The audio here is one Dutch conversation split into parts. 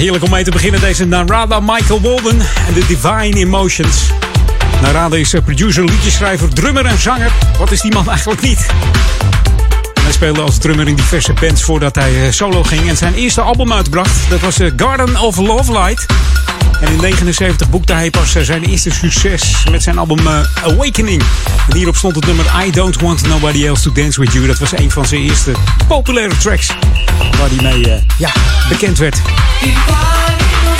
Heerlijk om mee te beginnen. Deze Narada Michael Walden en de Divine Emotions. Narada is eh, producer, liedjeschrijver, drummer en zanger. Wat is die man eigenlijk niet? hij speelde als drummer in diverse bands voordat hij eh, solo ging. En zijn eerste album uitbracht, dat was eh, Garden of Love Light. En in 79 boekte hij pas zijn eerste succes met zijn album Awakening. En hierop stond het nummer I Don't Want Nobody Else to Dance With You. Dat was een van zijn eerste populaire tracks waar hij mee ja, bekend werd.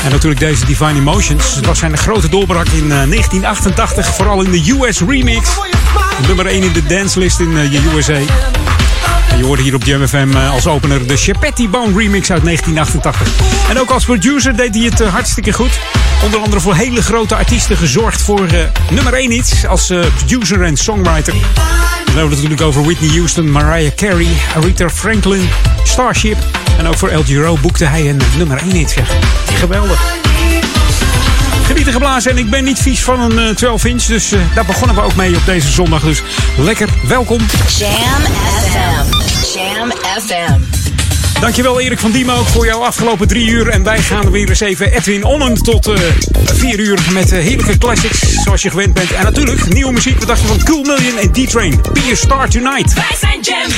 En natuurlijk deze Divine Emotions. Het was zijn grote doorbraak in 1988, vooral in de US remix. Nummer 1 in de dancelist in de USA. Je hoorde hier op JMFM als opener de Chapetti Bone remix uit 1988. En ook als producer deed hij het hartstikke goed. Onder andere voor hele grote artiesten gezorgd voor uh, nummer 1 iets als producer en songwriter. Hebben we het natuurlijk over Whitney Houston, Mariah Carey, Aretha Franklin, Starship. En ook voor El Giro boekte hij een nummer 1 hit. Geweldig. Genieten geblazen en ik ben niet vies van een uh, 12 inch. Dus daar begonnen we ook mee op deze zondag. Dus lekker, welkom. FM. Dankjewel Erik van Diemen ook voor jouw afgelopen drie uur. En wij gaan weer eens even Edwin Onnen tot uh, vier uur met uh, heerlijke classics zoals je gewend bent. En natuurlijk nieuwe muziek. Wat dacht je van Cool Million en D-Train? Be a Star Tonight. Wij zijn Jam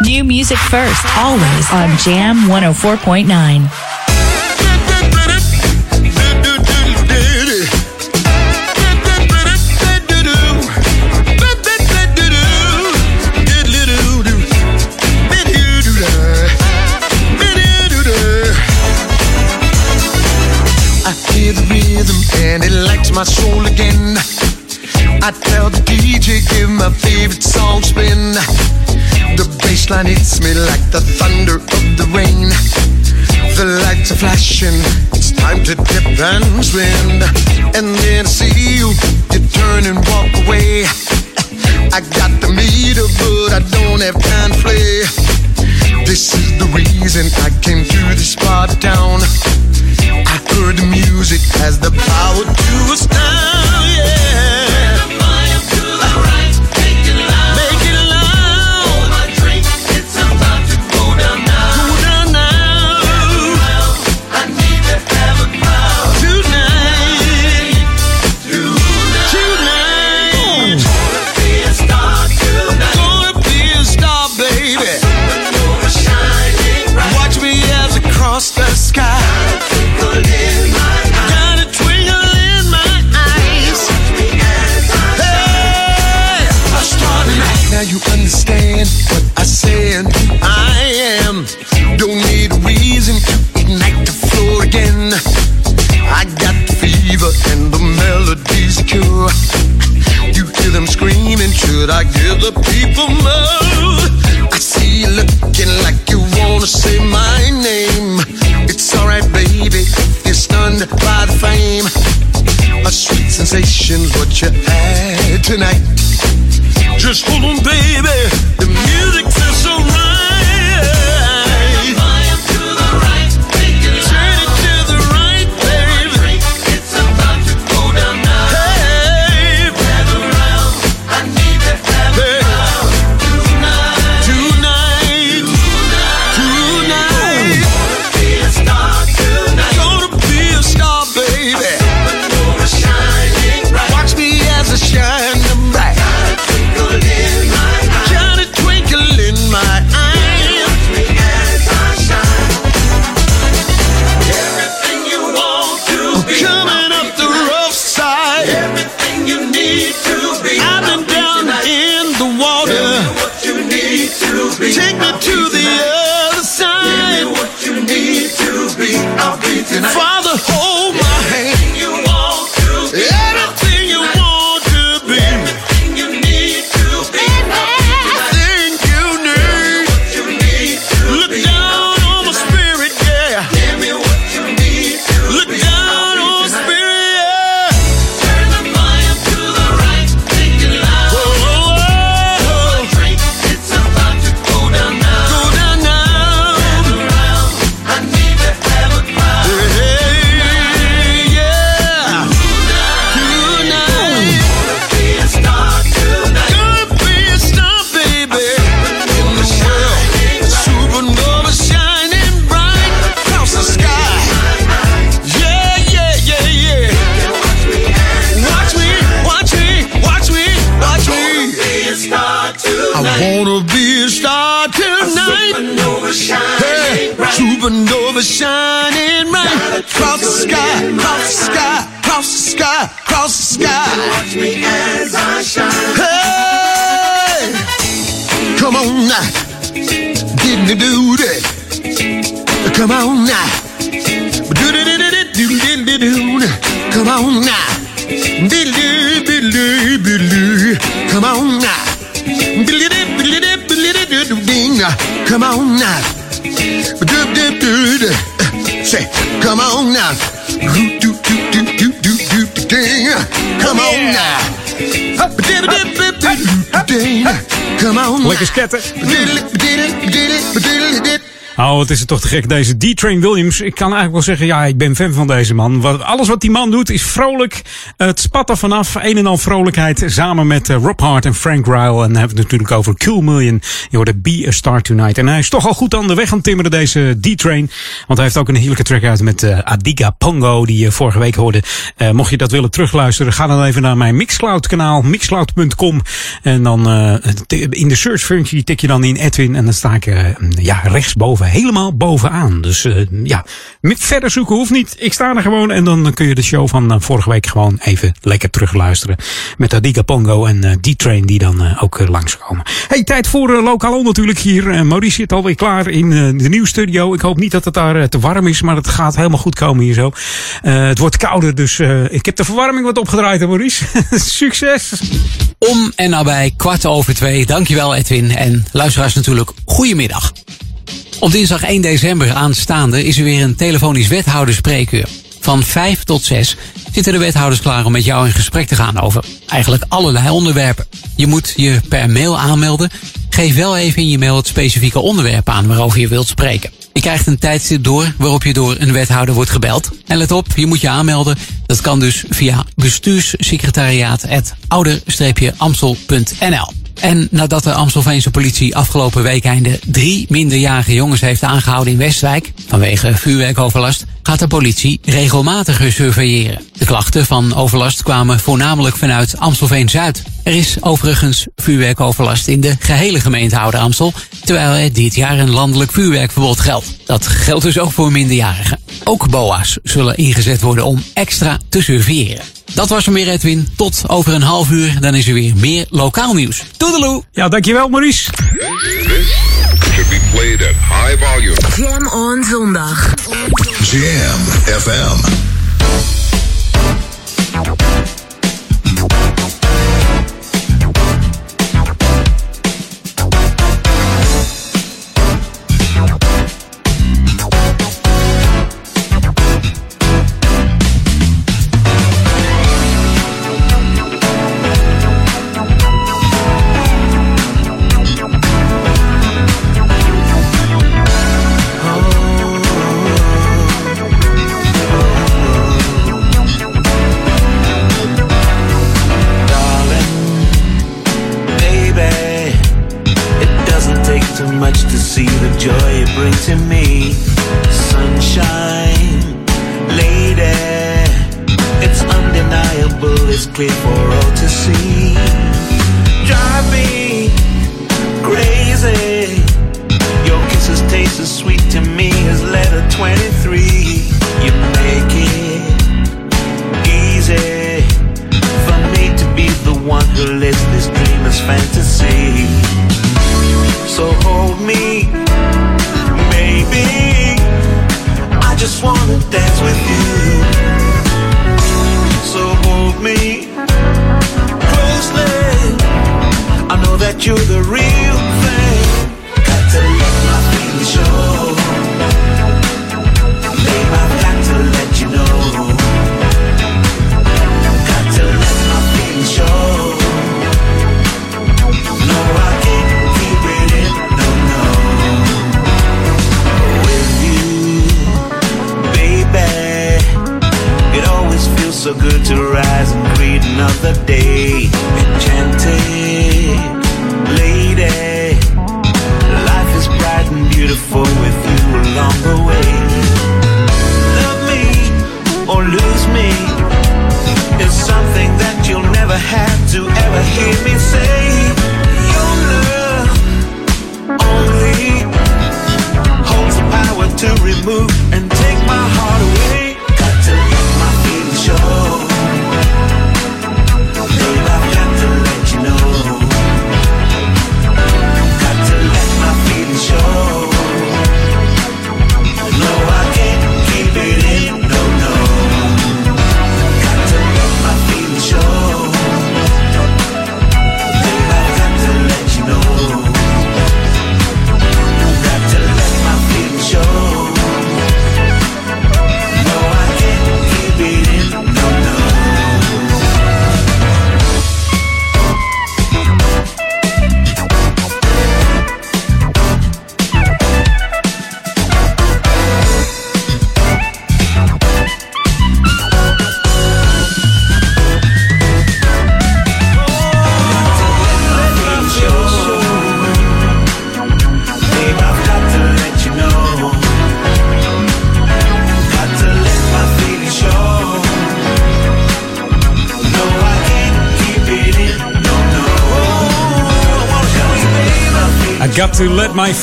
New music first, always on Jam 104.9. and it lights my soul again. I tell the DJ, give my favorite song spin. The bassline hits me like the thunder of the rain. The lights are flashing, it's time to dip and swim. And then I see you, you turn and walk away. I got the meter, but I don't have time to play. This is the reason I came to this part of the music has the power to astound, yeah. I give the people more? I see you looking like you wanna say my name. It's alright, baby, you're stunned by the fame. A sweet sensation's what you had tonight. Just hold on, baby. now, didn't do that. Come on now, do do do do do do do do. Come on now, do do do do do do. Come on now, do do do do do do ding. Come on now, do do do do. Say, come on now, do do do do do do do ding. Come on now, up, dip, dip, dip, dip, ding. Lekker sketten. Oh, wat is het toch te gek, deze D-Train Williams. Ik kan eigenlijk wel zeggen, ja, ik ben fan van deze man. Alles wat die man doet is vrolijk. Het spat er vanaf. Een en al vrolijkheid. Samen met uh, Rob Hart en Frank Ryle. En dan hebben we het natuurlijk over Cool Million. Je hoorde Be a Star Tonight. En hij is toch al goed aan de weg aan timmeren, deze D-Train. Want hij heeft ook een heerlijke track uit met uh, Adiga Pongo. Die je vorige week hoorde. Mocht je dat willen terugluisteren, ga dan even naar mijn Mixcloud kanaal. Mixcloud.com. En dan in de search functie tik je dan in Edwin. En dan sta ik ja, rechtsboven helemaal bovenaan. Dus uh, ja, verder zoeken hoeft niet. Ik sta er gewoon en dan kun je de show van uh, vorige week gewoon even lekker terugluisteren. Met Adiga Pongo en uh, D-Train die dan ook uh, langskomen. Hey, tijd voor lokaal natuurlijk hier. Maurice zit alweer klaar in de nieuwe studio. Ik hoop niet dat het daar te warm is, maar het gaat helemaal goed komen hier zo. Het wordt kouder, dus ik heb de verwarming wat opgedraaid, hè Maurice. Succes! Om en nabij kwart over twee. Dankjewel Edwin en luisteraars natuurlijk. Goedemiddag. Op dinsdag 1 december aanstaande is er weer een telefonisch wethouderspreekuur. Van 5 tot 6 zitten de wethouders klaar om met jou in gesprek te gaan over eigenlijk allerlei onderwerpen. Je moet je per mail aanmelden. Geef wel even in je mail het specifieke onderwerp aan waarover je wilt spreken. Je krijgt een tijdstip door waarop je door een wethouder wordt gebeld. En let op, je moet je aanmelden. Dat kan dus via bestuurssecretariaat.ouder-amstel.nl. En nadat de Amstelveense politie afgelopen weekende drie minderjarige jongens heeft aangehouden in Westwijk vanwege vuurwerkoverlast, gaat de politie regelmatiger surveilleren. De klachten van overlast kwamen voornamelijk vanuit Amstelveen Zuid. Er is overigens vuurwerkoverlast in de gehele gemeente Oude Amstel, terwijl er dit jaar een landelijk vuurwerkverbod geldt. Dat geldt dus ook voor minderjarigen. Ook BOA's zullen ingezet worden om extra te surveilleren. Dat was hem weer, Edwin. Tot over een half uur, dan is er weer meer lokaal nieuws. Toedeloe! Ja, dankjewel Maurice. This should be played at high volume. Jam on zondag. Jam FM.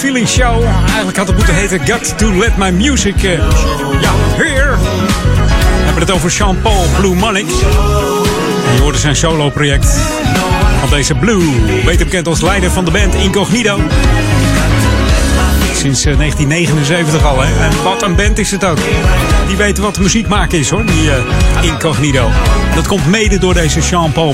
Feeling Show. Eigenlijk had het moeten heten Got to Let My Music. Eh, ja, heer. We hebben het over Jean-Paul Blue Manic. Je hoorde zijn solo-project van deze Blue. Beter bekend als leider van de band Incognito. Sinds eh, 1979 al, hè. En wat een band is het ook. Die weten wat muziek maken is, hoor, die eh, Incognito. Dat komt mede door deze Jean-Paul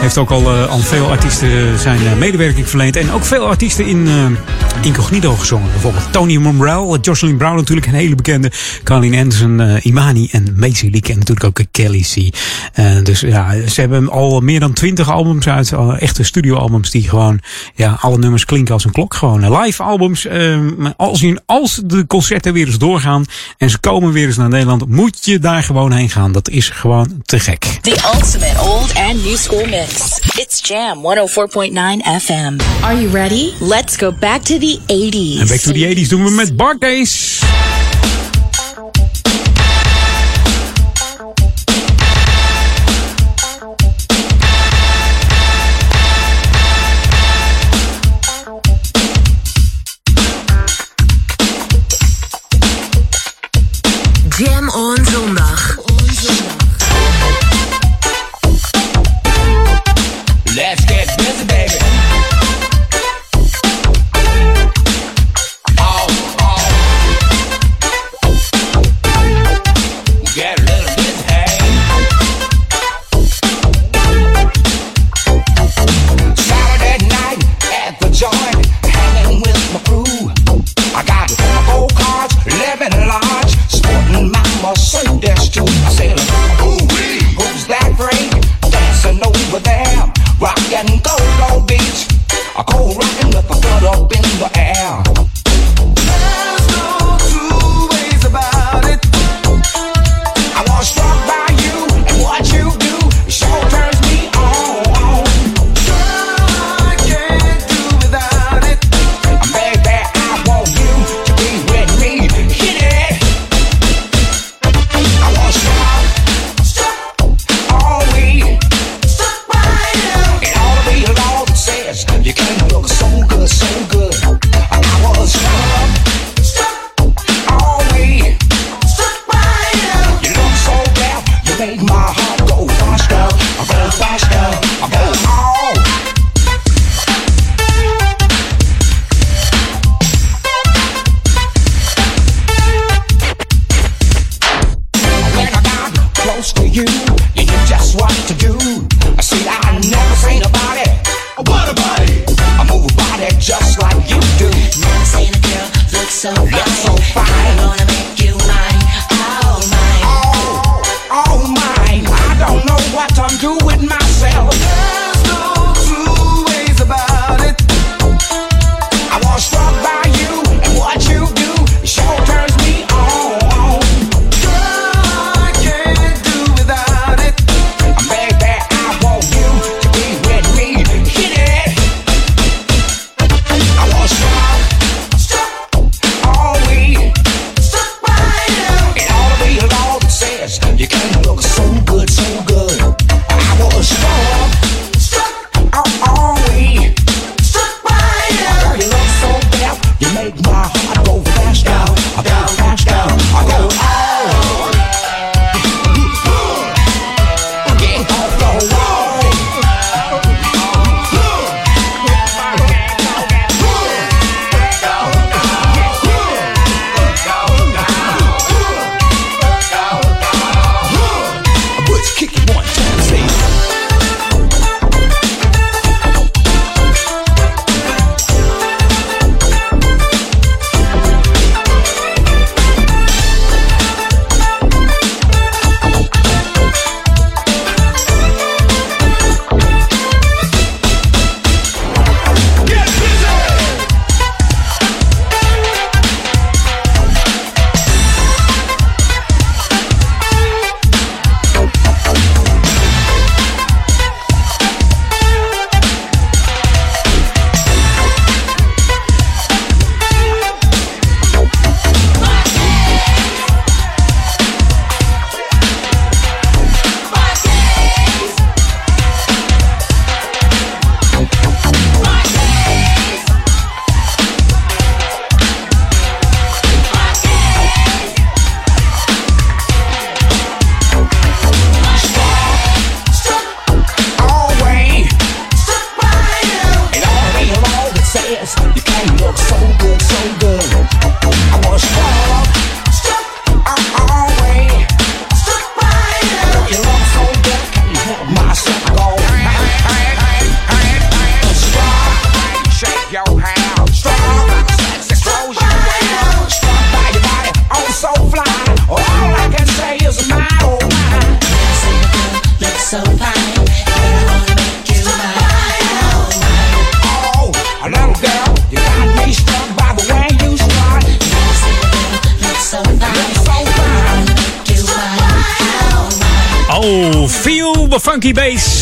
heeft ook al eh, aan veel artiesten eh, zijn eh, medewerking verleend. En ook veel artiesten in incognito gezongen. Bijvoorbeeld Tony Monroe, Jocelyn Brown natuurlijk, een hele bekende. Carlin Anderson, eh, Imani en Macy Lee, en natuurlijk ook eh, Kelly C. Eh, dus ja, ze hebben al meer dan twintig albums uit. echte studioalbums die gewoon, ja, alle nummers klinken als een klok. Gewoon live albums. als, als de concerten weer eens doorgaan en ze komen weer eens naar Nederland, moet je daar gewoon heen gaan. Dat is gewoon te gek. The ultimate old and new school mix. It's Jam 104.9 FM. Are you ready? Let's go back to the the 80s. En Back to the 80s doen we met Barclays.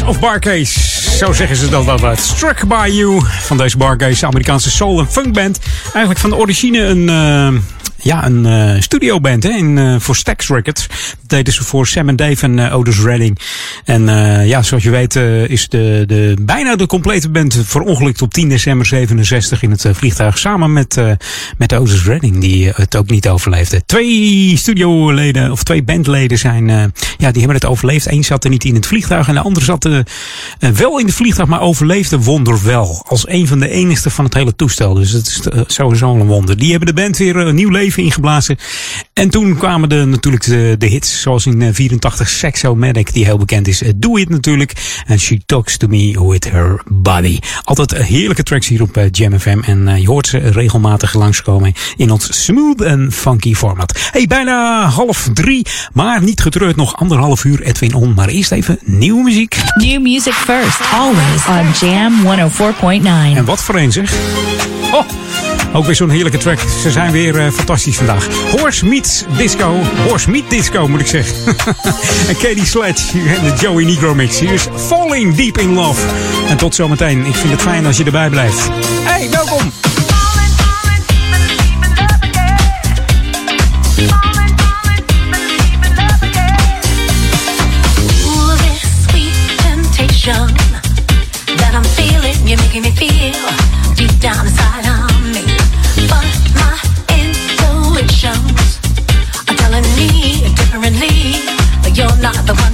Of barcase. Zo zeggen ze dat altijd. Struck by You van deze barcase, Amerikaanse soul- en funkband. Eigenlijk van de origine een... Uh, ja, een uh, studioband hè, in, uh, voor Stax Records. Dat deden ze voor Sam en Dave en uh, Otis Redding. En ja, zoals je weet is de, de, bijna de complete band verongelukt op 10 december 67 in het vliegtuig. Samen met, met Otis Redding, die het ook niet overleefde. Twee studioleden, of twee bandleden zijn, ja, die hebben het overleefd. Eén zat er niet in het vliegtuig en de andere zat wel in het vliegtuig, maar overleefde wonderwel. Als een van de enigste van het hele toestel. Dus het is sowieso een wonder. Die hebben de band weer een nieuw leven ingeblazen. En toen kwamen de, natuurlijk de, de hits, zoals in 84 Sexomatic, die heel bekend is. Do It natuurlijk. En She Talks To Me With Her Body. Altijd heerlijke tracks hier op Jam FM. En je hoort ze regelmatig langskomen in ons smooth en funky format. Hey, bijna half drie, maar niet getreurd. Nog anderhalf uur Edwin On. Maar eerst even nieuwe muziek. New music first, always on Jam 104.9. En wat voor een zeg. Oh, ook weer zo'n heerlijke track. Ze zijn weer uh, vandaag. Horse Meets Disco. Horse Meet Disco moet ik zeggen. en Katie Sledge en de Joey Negro mix. Hier is Falling Deep in Love. En tot zometeen. Ik vind het fijn als je erbij blijft. Hey, welkom. You're making me feel deep down not the one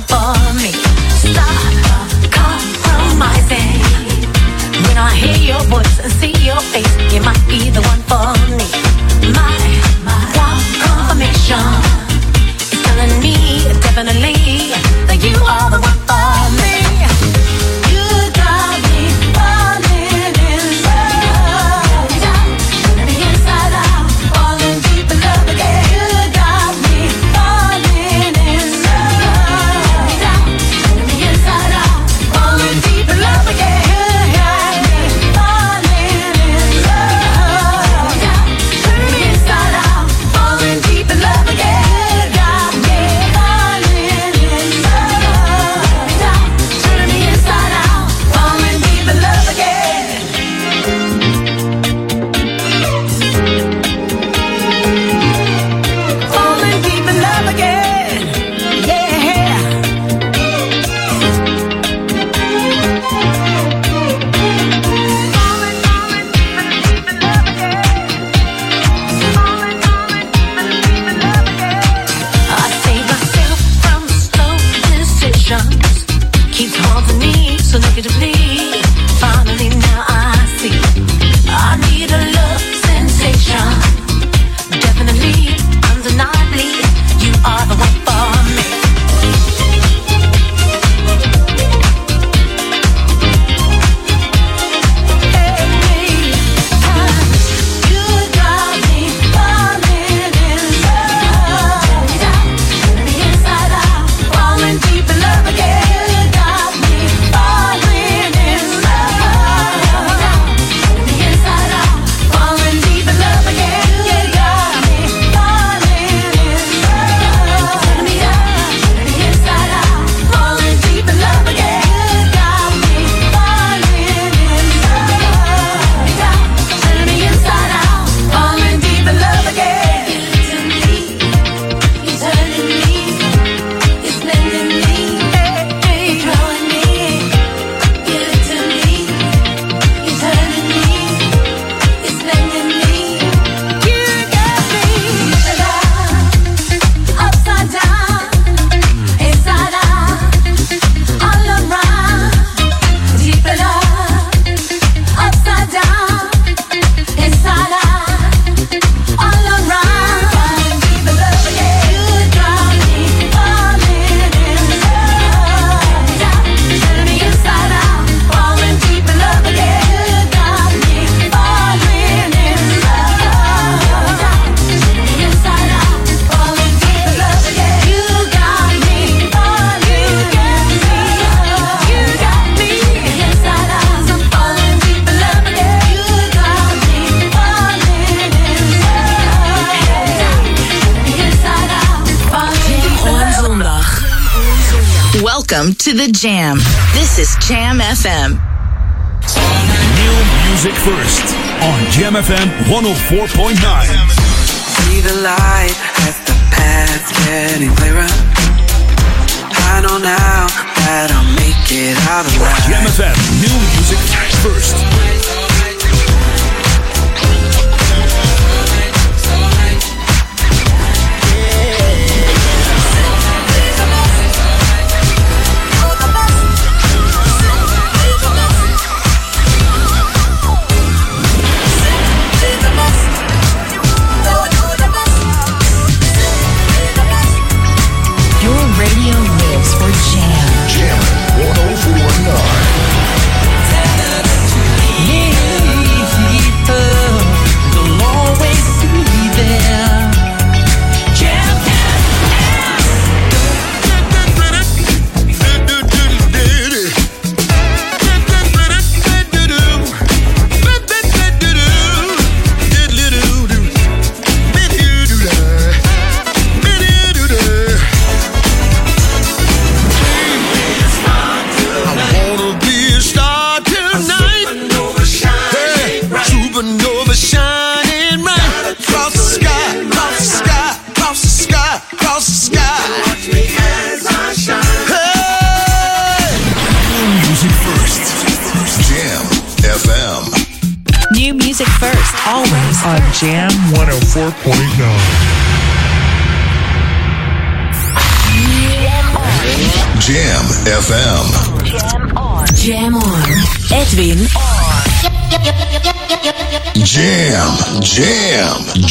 FM. New music first on Jam FM 104.9.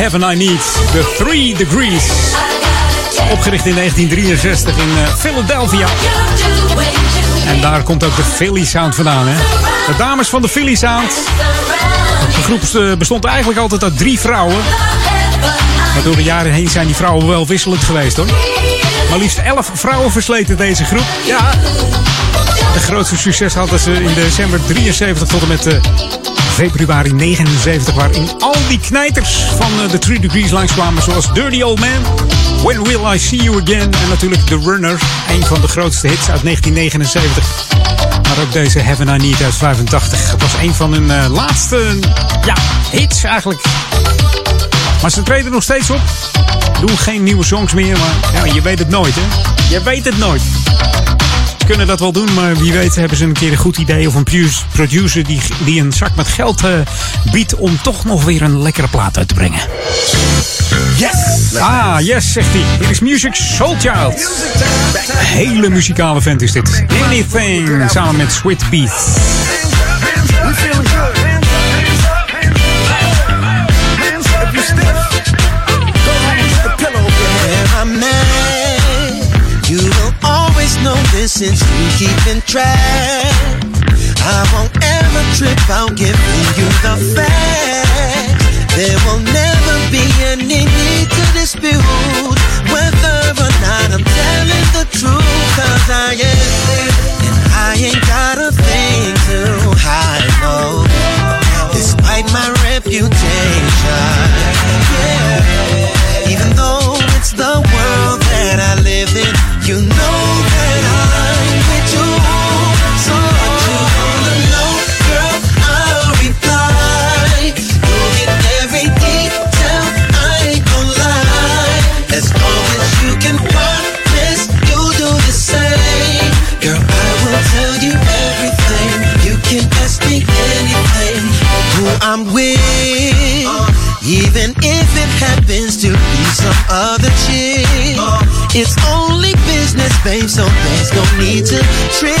Heaven I need. The Three Degrees. Opgericht in 1963 in uh, Philadelphia. En daar komt ook de Philly Sound vandaan. Hè? De dames van de Philly Sound. De groep bestond eigenlijk altijd uit drie vrouwen. Maar door de jaren heen zijn die vrouwen wel wisselend geweest hoor. Maar liefst elf vrouwen versleten deze groep. Ja, de grootste succes hadden ze in december 73 tot en met uh, februari 79. Waarin al die knijters van uh, de Three Degrees langskwamen. Zoals Dirty Old Man, When Will I See You Again. En natuurlijk The Runner, een van de grootste hits uit 1979. Maar ook deze Heaven I Need uit 85. Het was een van hun uh, laatste ja, hits eigenlijk. Maar ze treden nog steeds op. Doen geen nieuwe songs meer, maar ja, je weet het nooit, hè? Je weet het nooit. Kunnen dat wel doen, maar wie weet hebben ze een keer een goed idee of een producer die, die een zak met geld uh, biedt om toch nog weer een lekkere plaat uit te brengen. Yes! Ah, yes, zegt hij. Hier is Music Soul Child. Een hele muzikale vent is dit. Anything, samen met Sweet Beat. Since you keeping track. I won't ever trip out giving you the facts. There will never be any need to dispute whether or not I'm telling the truth. Cause I am, and I ain't got a thing to hide, no. Despite my reputation, yeah. Even though it's the world that I live in, you know that I'm some other chick. It's only business, babe, so there's no need to trip.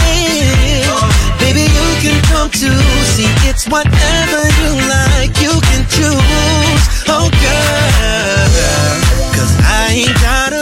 Baby, you can come to see it's whatever you like, you can choose. Oh, girl, cause I ain't got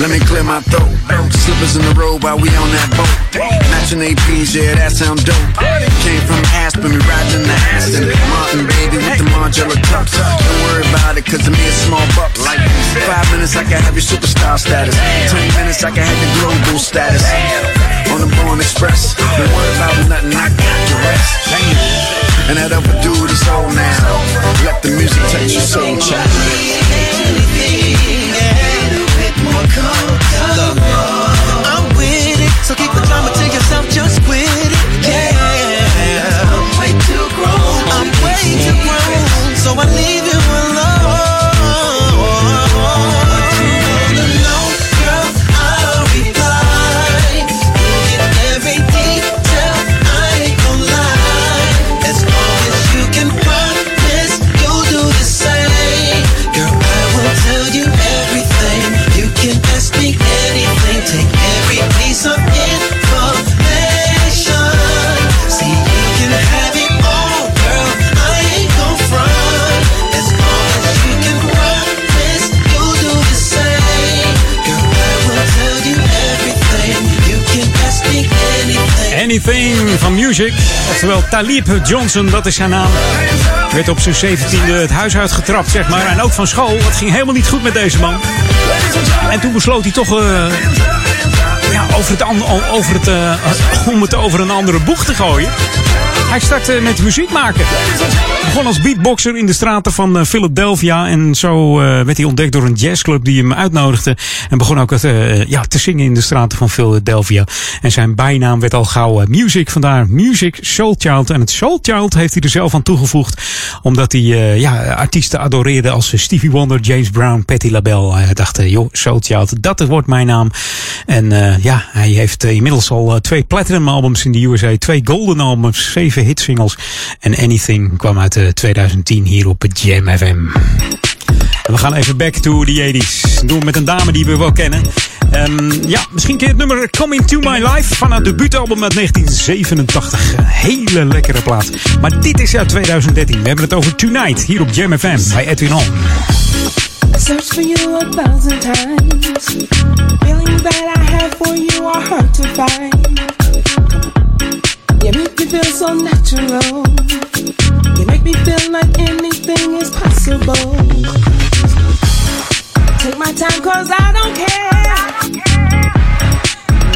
Let me clear my throat. Slippers in the road while we on that boat. Matching APs, yeah, that sound dope. Came from Aspen, we riding in the Aston. Martin, baby, with the Margiela tux. Don't worry about it, cause me it's small bucks. Like five minutes, I can have your superstar status. Ten minutes, I can have your global status. On the Born Express. Don't worry about nothing, I got the rest. And that other dude is old now. Let the music touch your soul, child. I'm with it, so keep the anything. Take every piece of information. See, you can have it all, girl. I ain't gon' front. As long as you can promise, you'll do the same. Girl, I will tell you everything. You can ask me anything. Anything van Music. Oftewel Talib Johnson, dat is zijn naam. Werd op zijn 17e het huis uitgetrapt, zeg maar. En ook van school. Het ging helemaal niet goed met deze man. En toen besloot hij toch eh, ja, over het, over het, eh, om het over een andere boeg te gooien. Hij startte met muziek maken. Begon als beatboxer in de straten van eh, Philadelphia. En zo eh, werd hij ontdekt door een jazzclub die hem uitnodigde. En begon ook eh, ja, te zingen in de straten van Philadelphia. En zijn bijnaam werd al gauw Music. Vandaar Music Soul Child. En het Soul Child heeft hij er zelf aan toegevoegd. Omdat hij ja, artiesten adoreerde als Stevie Wonder, James Brown, Patti LaBelle. Hij dacht, joh, Soul Child, dat wordt mijn naam. En ja, hij heeft inmiddels al twee platinum albums in de USA. Twee golden albums, zeven hitsingles. En Anything kwam uit eh, 2010 hier op Jam FM. We gaan even back to the 80s. Dat doen met een dame die we wel kennen. Ehm, ja, misschien je het nummer Coming to My Life van het debuutalbum uit 1987. Een hele lekkere plaat. Maar dit is uit 2013. We hebben het over Tonight hier op Jam FM bij Edwin On. Search for you a thousand times. Feeling that I have for you are hard to find. You make me feel so natural. You make me feel like anything is possible. Take my time cause I don't care.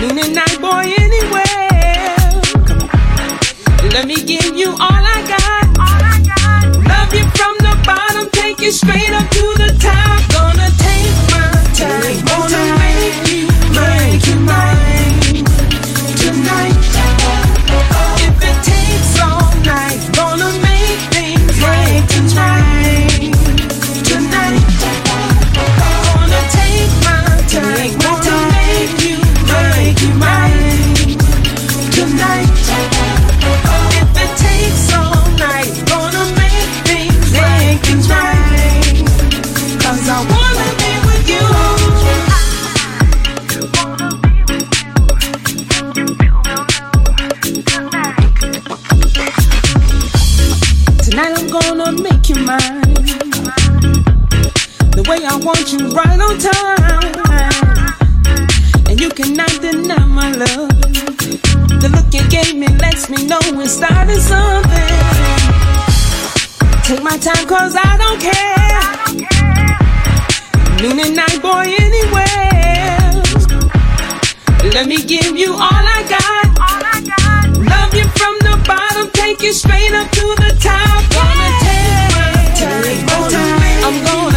Meaning night boy anywhere. Let me give you all I got. Love you from the bottom, take you straight up to the top. Gonna take my time, gonna make you, make you mine try. The way I want you right on time. And you cannot deny my love. The look you gave me lets me know we're starting something. Take my time cause I don't care. Meaning night boy anywhere. Let me give you all I got. Love you from the bottom, take you straight up to the top. Gonna take my time. I'm gonna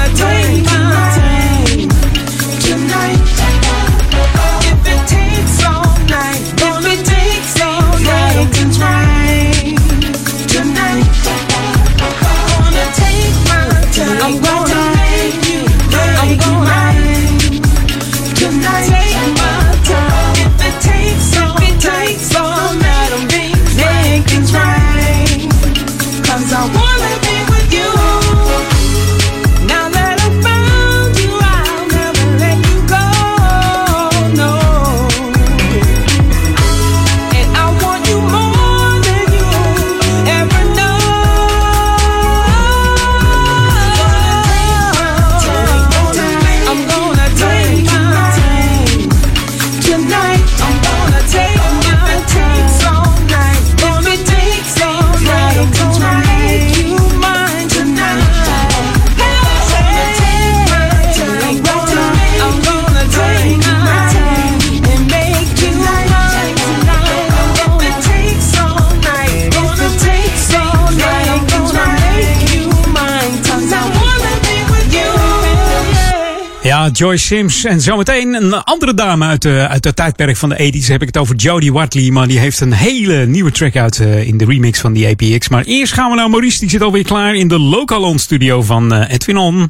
I'm gonna Ja, Joyce Sims. En zometeen een andere dame uit, de uit het tijdperk van de 80s. Heb ik het over Jodie Watley. Maar die heeft een hele nieuwe track uit eh, in de remix van die APX. Maar eerst gaan we naar Maurice. Die zit alweer klaar in de Lokalon studio van eh, Edwin On.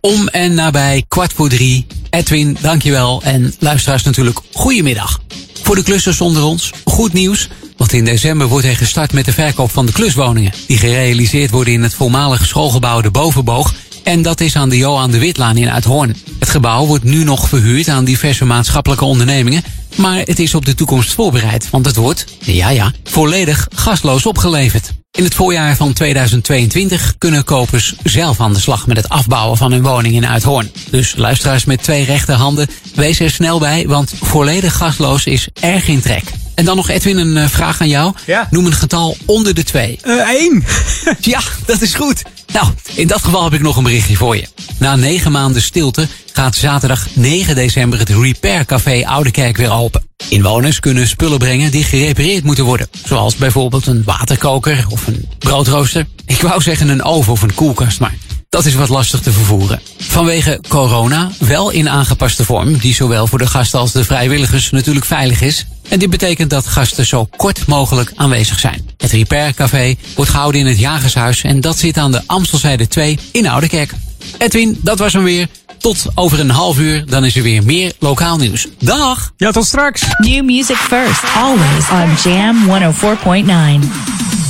Om en nabij kwart voor drie. Edwin, dankjewel. En luisteraars natuurlijk, goedemiddag. Voor de klussers onder ons, goed nieuws. Want in december wordt hij gestart met de verkoop van de kluswoningen. Die gerealiseerd worden in het voormalige schoolgebouw De Bovenboog. En dat is aan de Johan de Witlaan in Uithoorn. Het gebouw wordt nu nog verhuurd aan diverse maatschappelijke ondernemingen. Maar het is op de toekomst voorbereid. Want het wordt, ja ja, volledig gasloos opgeleverd. In het voorjaar van 2022 kunnen kopers zelf aan de slag met het afbouwen van hun woning in Uithoorn. Dus luisteraars met twee rechterhanden, wees er snel bij, want volledig gasloos is erg in trek. En dan nog Edwin, een eh, vraag aan jou. Ja. Noem een getal onder de twee. Eén. ja, dat is goed. Nou, in dat geval heb ik nog een berichtje voor je. Na negen maanden stilte gaat zaterdag 9 december het Repair Café Oudekerk weer open. Inwoners kunnen spullen brengen die gerepareerd moeten worden. Zoals bijvoorbeeld een waterkoker of een broodrooster. Ik wou zeggen een oven of een koelkast, maar dat is wat lastig te vervoeren. Vanwege corona wel in aangepaste vorm, die zowel voor de gasten als de vrijwilligers natuurlijk veilig is. En dit betekent dat gasten zo kort mogelijk aanwezig zijn. Het Repair Café wordt gehouden in het Jagershuis en dat zit aan de Amstelzijde 2 in Oudekerk. Edwin, dat was hem weer. Tot over een half uur, dan is er weer meer lokaal nieuws. Dag! Ja, tot straks. New music first, always on Jam 104.9.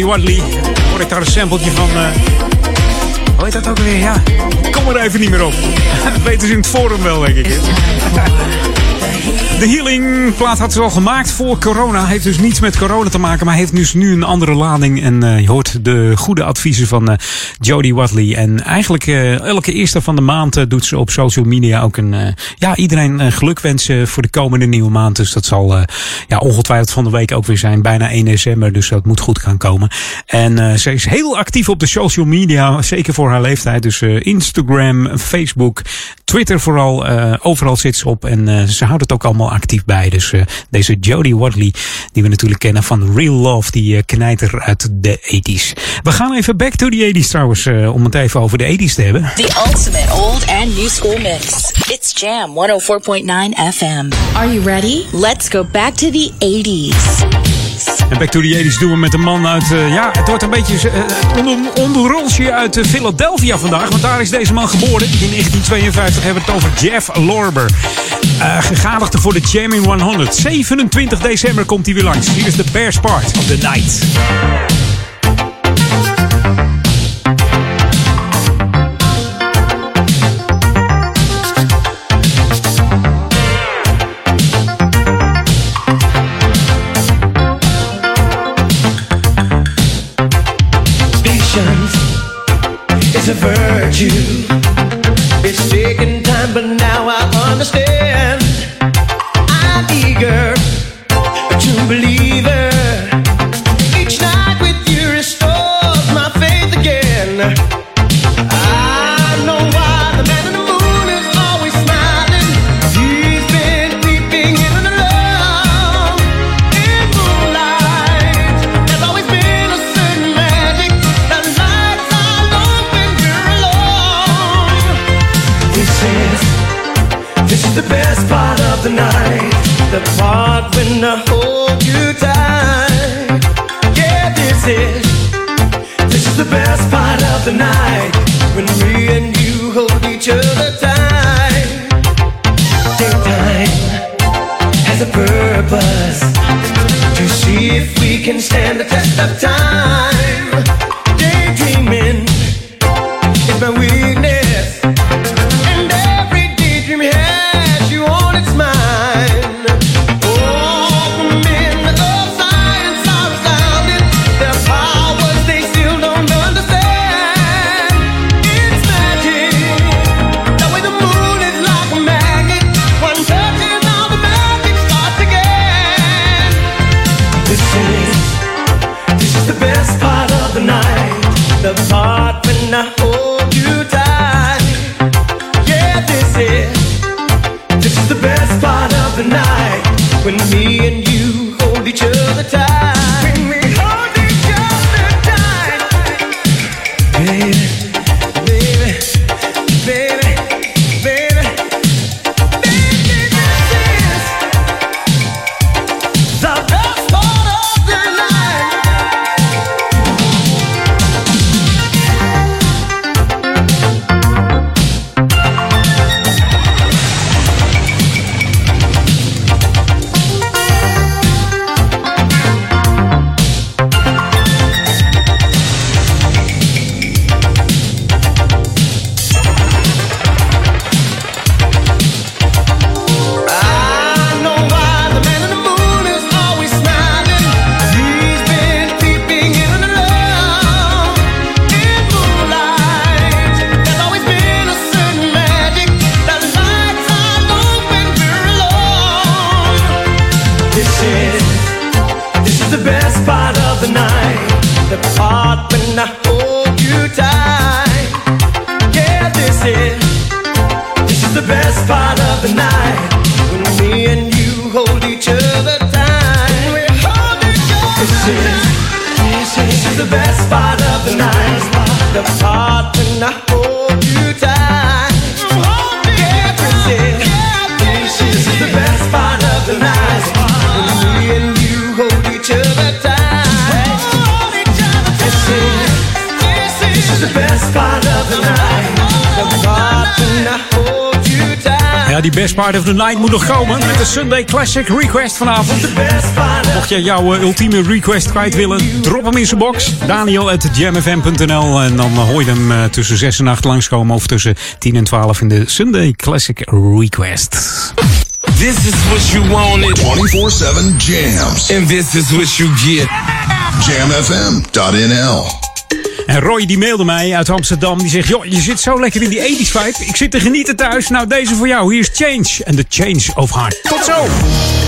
Jodie Watley. Hoor ik daar een sampletje van. eh hoe heet dat ook weer? Ja, kom er even niet meer op. Dat weten in het forum wel, denk ik. De Healing plaat had ze al gemaakt voor corona. Heeft dus niets met corona te maken, maar heeft dus nu een andere lading. En uh, je hoort de goede adviezen van uh, Jodie Watley. En eigenlijk uh, elke eerste van de maand doet ze op social media ook een... ja, iedereen geluk wensen voor de komende nieuwe maand. Dus dat zal ja, ongetwijfeld van de week ook weer zijn. Bijna 1 december, dus dat moet goed gaan komen. En ze is heel actief op de social media, zeker voor haar leeftijd. Dus Instagram, Facebook, Twitter vooral. overal zit ze op en ze houdt het ook allemaal actief bij. Dus uh, deze Jodie Watley, die we natuurlijk kennen van Real Love, die uh, knijter uit de 80s. We gaan even back to the 80s trouwens, uh, om het even over de 80s te hebben. The ultimate old and new school mix. It's Jam 104.9 FM. Are you ready? Let's go back to the 80s. En Back to the 80s doen we met een man uit, uh, ja, het wordt een beetje uh, een onderrolsje uit uh, Philadelphia vandaag. Want daar is deze man geboren. In 1952 hebben we het over Jeff Lorber. gegadigde voor de Jamming 100. 27 december komt hij weer langs. Hier is de Bears Part of the Night. A virtue. It's taken time, but now I understand. The part when I hold you tight. Yeah, this is this is the best part of the night. When me and you hold each other tight. Daytime has a purpose to see if we can stand the test of time. Part of the night moet nog komen met de Sunday Classic Request vanavond. Mocht jij jouw eh, ultieme request kwijt willen, drop hem in zijn box. Daniel at jamfm.nl en dan hoor je hem eh, tussen 6 en 8 langskomen of tussen 10 en 12 in de Sunday Classic Request. This is what you wanted. 24-7 jams. And this is what you get. Jamfm.nl En Roy die mailde mij uit Amsterdam. Die zegt, joh, je zit zo lekker in die 80s vibe. Ik zit te genieten thuis. Nou, deze voor jou. Hier is Change. En the Change of Heart. Tot zo!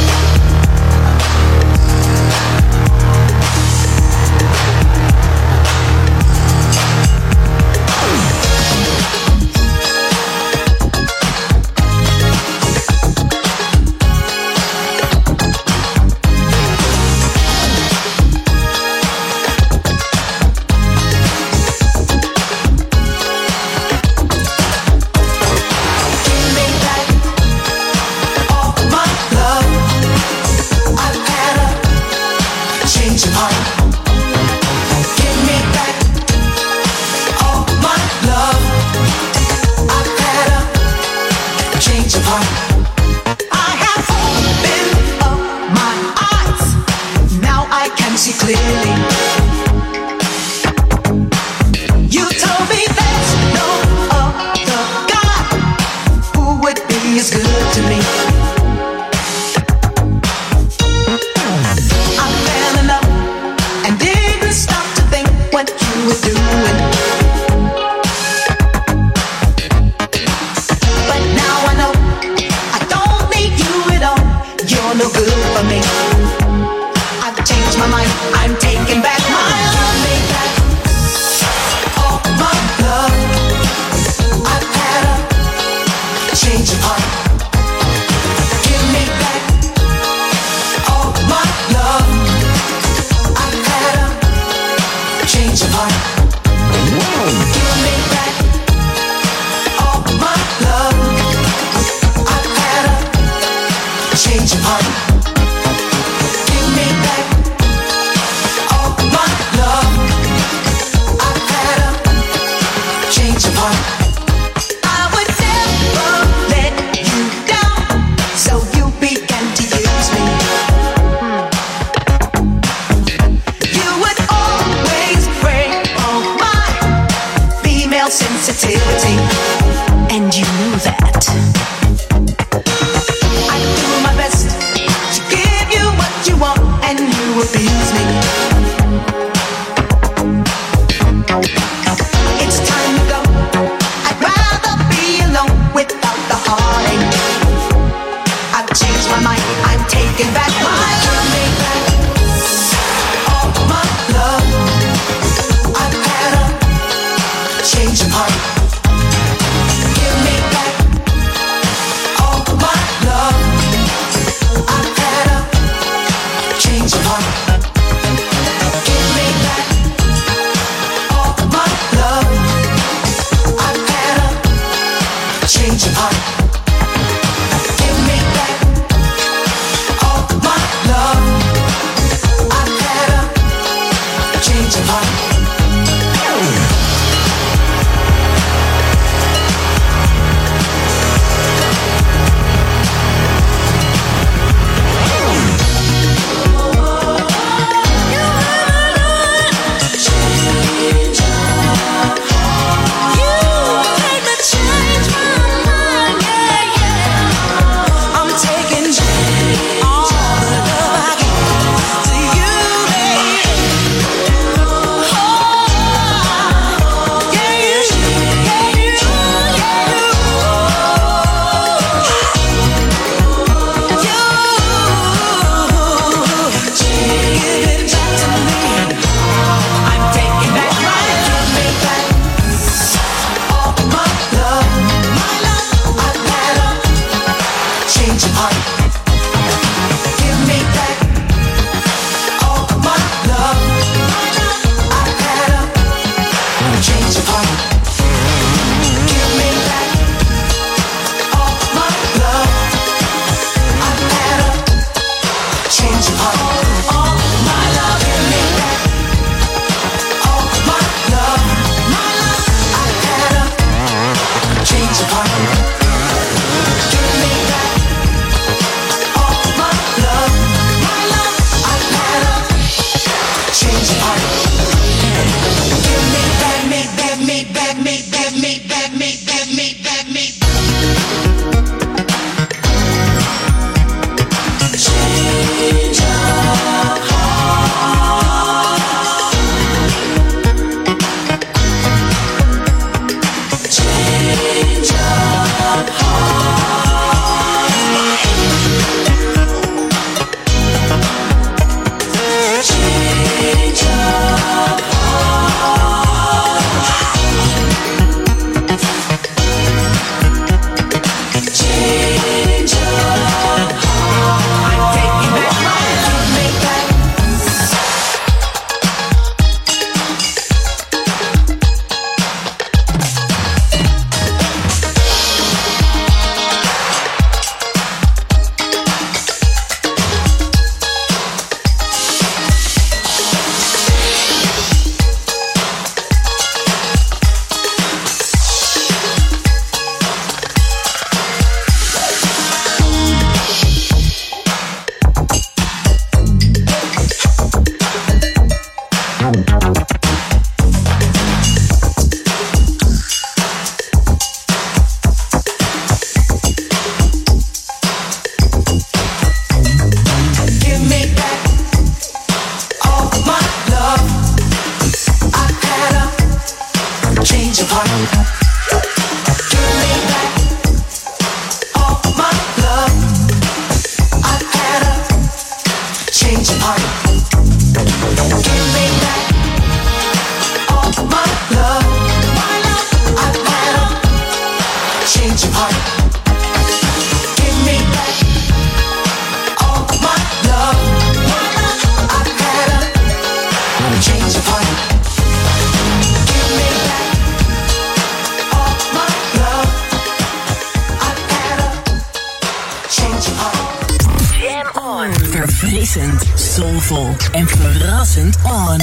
Jam on. Verfrissend, soulvol en verrassend on.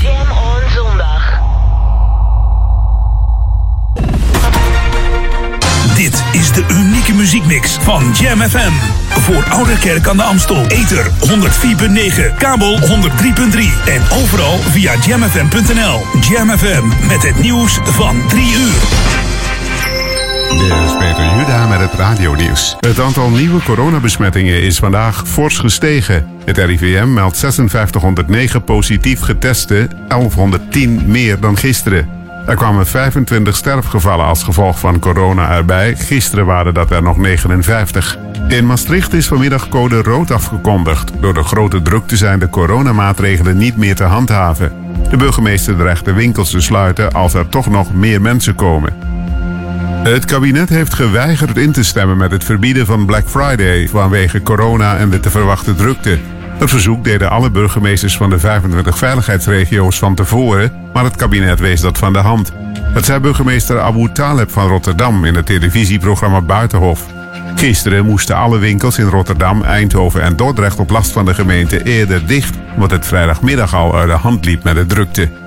Jam on zondag. Dit is de unieke muziekmix van Jam FM. Voor Ouderkerk aan de Amstel. Ether 104.9, kabel 103.3 en overal via jamfm.nl. Jam FM met het nieuws van 3 uur. Dit is Peter Juda met het radionieuws. Het aantal nieuwe coronabesmettingen is vandaag fors gestegen. Het RIVM meldt 5609 positief geteste, 1110 meer dan gisteren. Er kwamen 25 sterfgevallen als gevolg van corona erbij. Gisteren waren dat er nog 59. In Maastricht is vanmiddag code rood afgekondigd. Door de grote drukte zijn de coronamaatregelen niet meer te handhaven. De burgemeester dreigt de winkels te sluiten als er toch nog meer mensen komen. Het kabinet heeft geweigerd in te stemmen met het verbieden van Black Friday vanwege corona en de te verwachten drukte. Het verzoek deden alle burgemeesters van de 25 veiligheidsregio's van tevoren, maar het kabinet wees dat van de hand. Dat zei burgemeester Abu Taleb van Rotterdam in het televisieprogramma Buitenhof. Gisteren moesten alle winkels in Rotterdam, Eindhoven en Dordrecht op last van de gemeente eerder dicht, omdat het vrijdagmiddag al uit de hand liep met de drukte.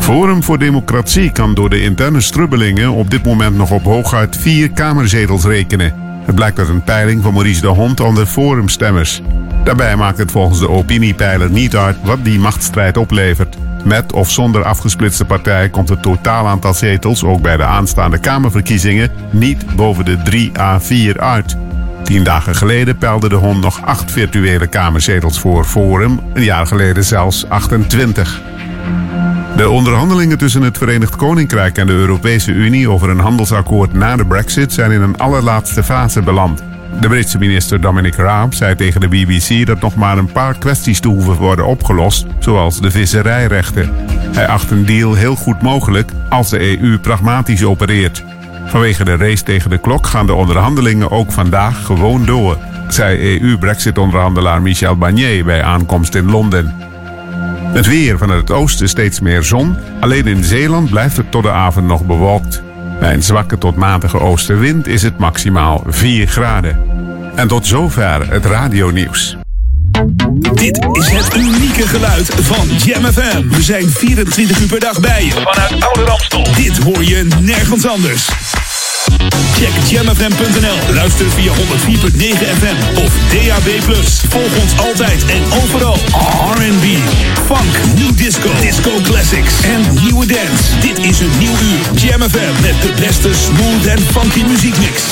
Forum voor Democratie kan door de interne strubbelingen op dit moment nog op hooguit vier kamerzetels rekenen. Het blijkt uit een peiling van Maurice de Hond onder forumstemmers. Daarbij maakt het volgens de opiniepeiler niet uit wat die machtsstrijd oplevert. Met of zonder afgesplitste partij komt het totaal aantal zetels, ook bij de aanstaande Kamerverkiezingen, niet boven de 3 à 4 uit. Tien dagen geleden peilde de Hond nog acht virtuele kamerzetels voor Forum, een jaar geleden zelfs 28. De onderhandelingen tussen het Verenigd Koninkrijk en de Europese Unie over een handelsakkoord na de Brexit zijn in een allerlaatste fase beland. De Britse minister Dominic Raab zei tegen de BBC dat nog maar een paar kwesties te hoeven worden opgelost, zoals de visserijrechten. Hij acht een deal heel goed mogelijk als de EU pragmatisch opereert. Vanwege de race tegen de klok gaan de onderhandelingen ook vandaag gewoon door, zei EU-Brexit-onderhandelaar Michel Barnier bij aankomst in Londen. Het weer vanuit het oosten steeds meer zon. Alleen in Zeeland blijft het tot de avond nog bewolkt. Bij een zwakke tot matige oostenwind is het maximaal 4 graden. En tot zover het radionieuws. Dit is het unieke geluid van Jam FM. We zijn 24 uur per dag bij je. Vanuit Oude Ramstel. Dit hoor je nergens anders. Check jamfm.nl. Luister via 104.9 FM of DAB+. Volg ons altijd en overal. R&B, funk, new disco, disco classics en nieuwe dance. Dit is een nieuw uur. Jam FM met de beste smooth en funky muziekmix.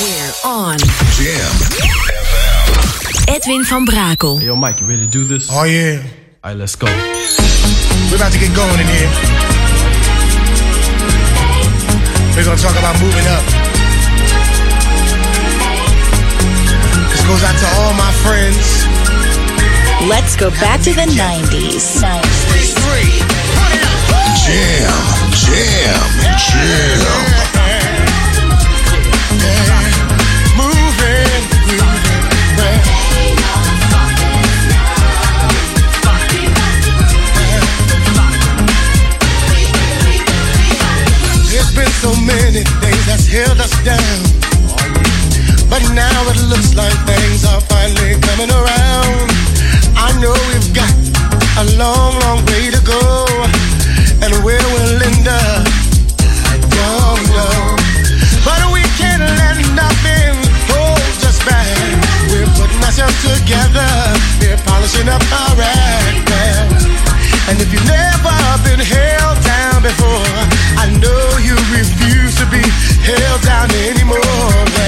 On. Jam. Edwin van Brakel. Yo, Mike, you ready to do this? Oh, yeah. All right, let's go. We're about to get going in here. We're gonna talk about moving up. This goes out to all my friends. Let's go back to the 90s. Jam, jam, jam. There's been so many things that's held us down. But now it looks like things are finally coming around. I know we've got a long, long way to go. And where we'll end up, I don't know. But we can't let nothing hold us back. We're putting ourselves together. We're polishing up our act. And if you've never been held down before, I know you refuse to be held down anymore.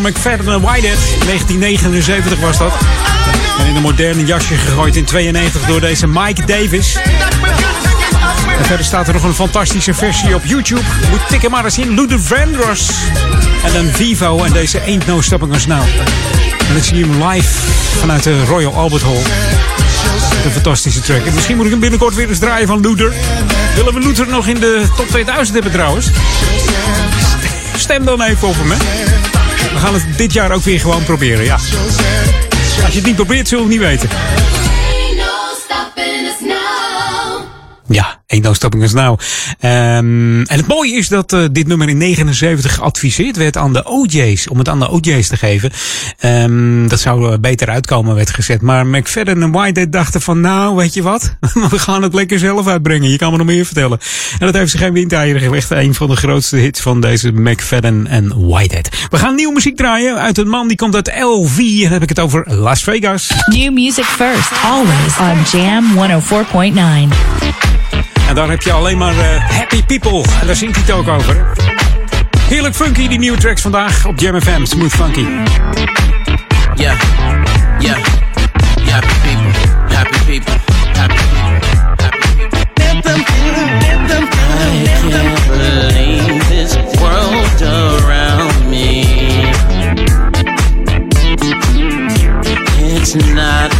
Door McFadden en Whitehead. 1979 was dat. En in een moderne jasje gegooid in 92 door deze Mike Davis. En verder staat er nog een fantastische versie op YouTube. Moet tikken maar eens in. Luther Vandross. En dan Vivo en deze Ain't No Stopping Us Now. En dan zie je hem live vanuit de Royal Albert Hall. Een fantastische track. En misschien moet ik hem binnenkort weer eens draaien van Luther. Willen we Luther nog in de top 2000 hebben trouwens? Stem dan even hè. We gaan het dit jaar ook weer gewoon proberen, ja. Als je het niet probeert, zullen we het niet weten. Ja, Ain't No Stopping Us Now. Ehm, en het mooie is dat eh, dit nummer in 79 geadviseerd werd aan de OJ's. Om het aan de OJ's te geven. Ehm, dat zou er beter uitkomen, werd gezet. Maar McFadden en Whitehead dachten van, nou, weet je wat? We gaan het lekker zelf uitbrengen. Je kan me nog meer vertellen. En dat heeft ze geen windeieren gelegd. Een van de grootste hits van deze McFadden en Whitehead. We gaan nieuwe muziek draaien uit een man die komt uit LV. En dan heb ik het over Las Vegas. New music first, always on Jam 104.9. En daar heb je alleen maar eh, happy people. En daar zingt hij het ook over. Heerlijk funky, die nieuwe tracks vandaag op Jam FM. Smooth funky. Yeah, yeah, happy people, happy people, happy people. I can't believe this world around me. It's not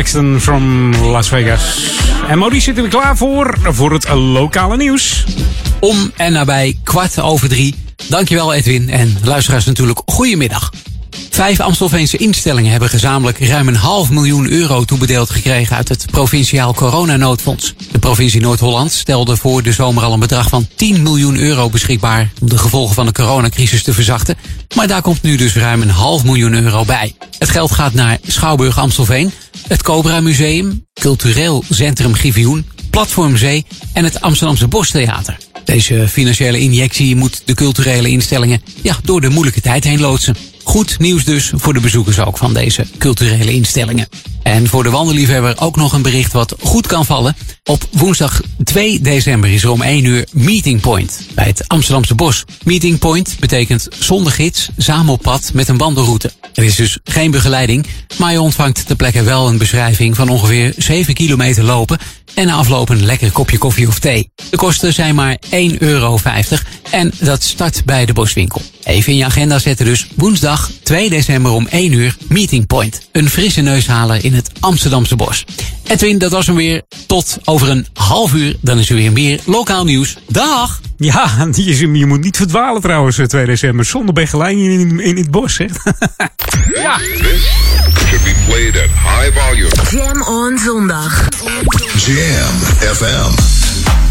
Paxton from Las Vegas. En Maurice zit er klaar voor, voor het lokale nieuws. Om en nabij kwart over drie. Dankjewel Edwin en luisteraars natuurlijk goedemiddag. Vijf Amstelveense instellingen hebben gezamenlijk ruim een half miljoen euro toebedeeld gekregen uit het provinciaal coronanoodfonds. De provincie Noord-Holland stelde voor de zomer al een bedrag van 10 miljoen euro beschikbaar om de gevolgen van de coronacrisis te verzachten. Maar daar komt nu dus ruim een half miljoen euro bij. Het geld gaat naar Schouwburg Amstelveen, het Cobra Museum, Cultureel Centrum Givioen, Platform Zee en het Amsterdamse Bostheater. Deze financiële injectie moet de culturele instellingen ja, door de moeilijke tijd heen loodsen. Goed nieuws dus voor de bezoekers ook van deze culturele instellingen. En voor de wandelliefhebber ook nog een bericht wat goed kan vallen. Op woensdag 2 december is er om 1 uur Meeting Point bij het Amsterdamse Bos. Meeting Point betekent zonder gids, samen op pad met een wandelroute. Er is dus geen begeleiding, maar je ontvangt ter plekke wel een beschrijving van ongeveer 7 kilometer lopen en na afloop een lekker kopje koffie of thee. De kosten zijn maar 1,50 euro en dat start bij de boswinkel. Even in je agenda zetten dus woensdag 2 december om 1 uur Meeting Point. Een frisse neus halen in het Amsterdamse bos. Edwin, dat was hem weer. Tot over een half uur, dan is er weer meer lokaal nieuws. Dag! Ja, je, je moet niet verdwalen trouwens, eh, 2 december. Zonder begeleiding in, in het bos, hè. ja. Should be played at high volume. Jam on zondag. Jam FM.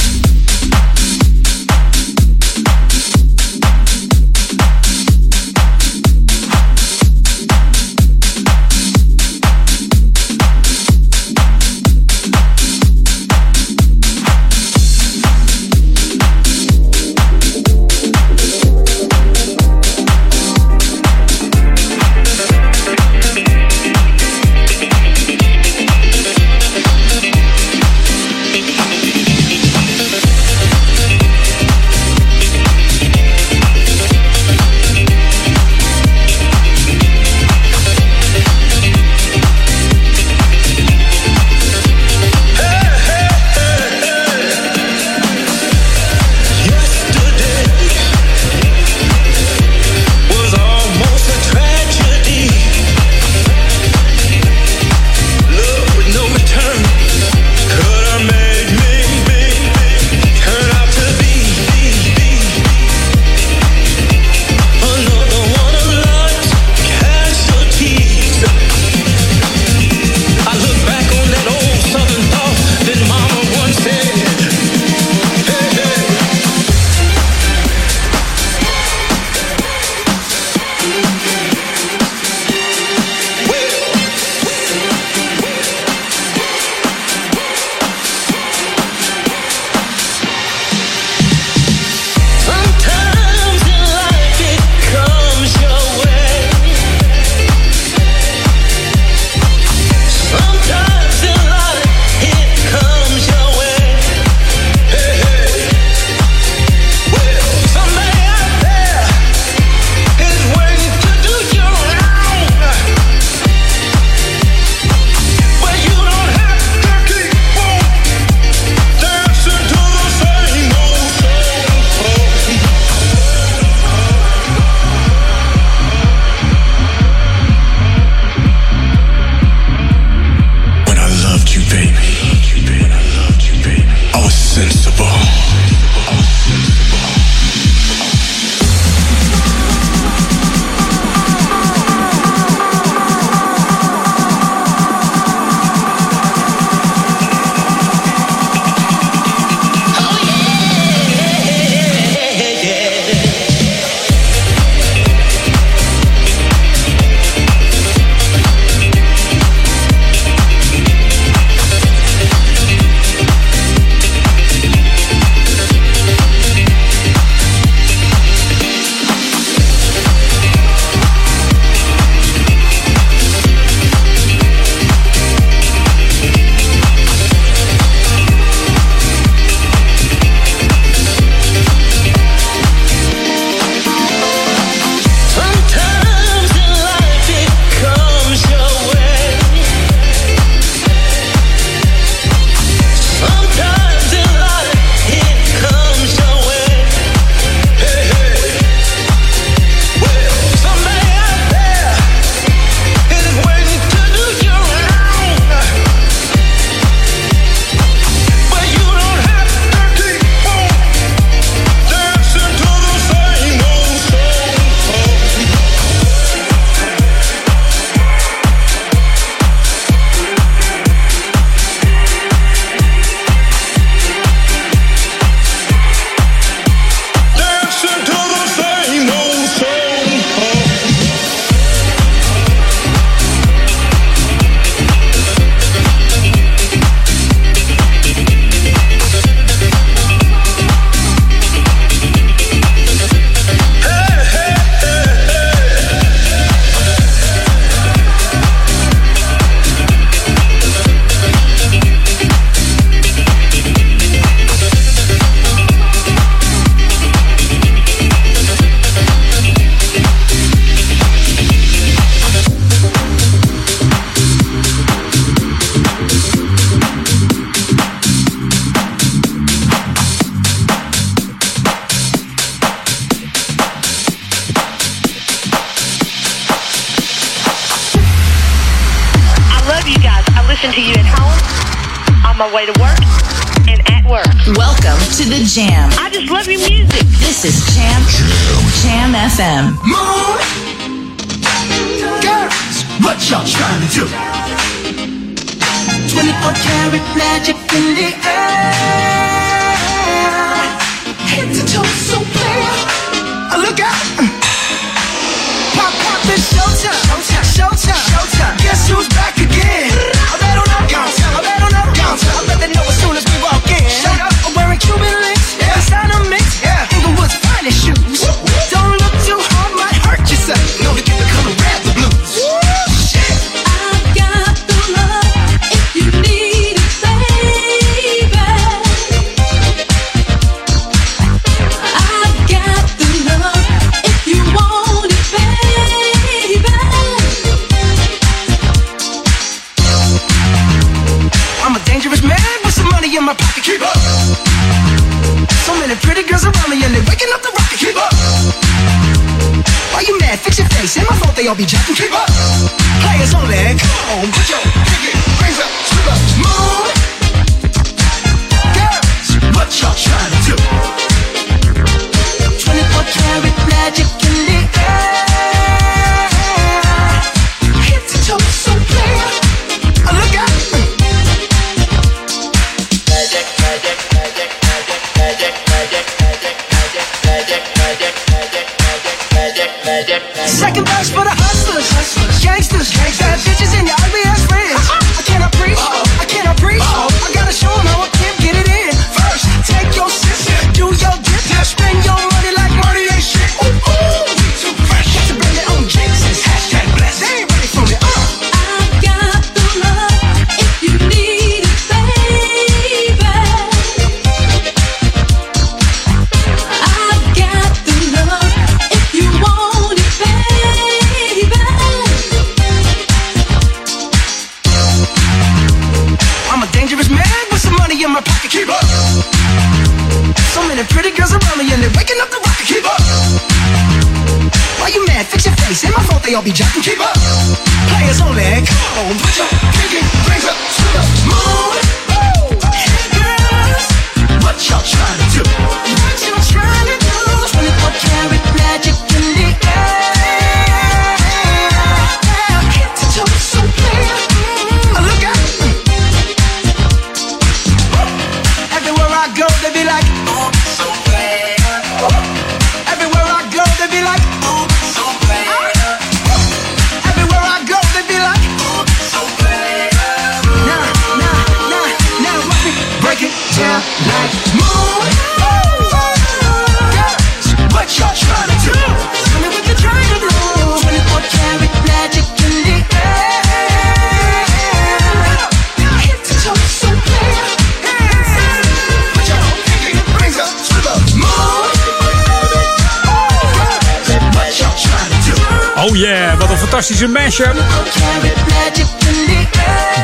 fantastische mashup.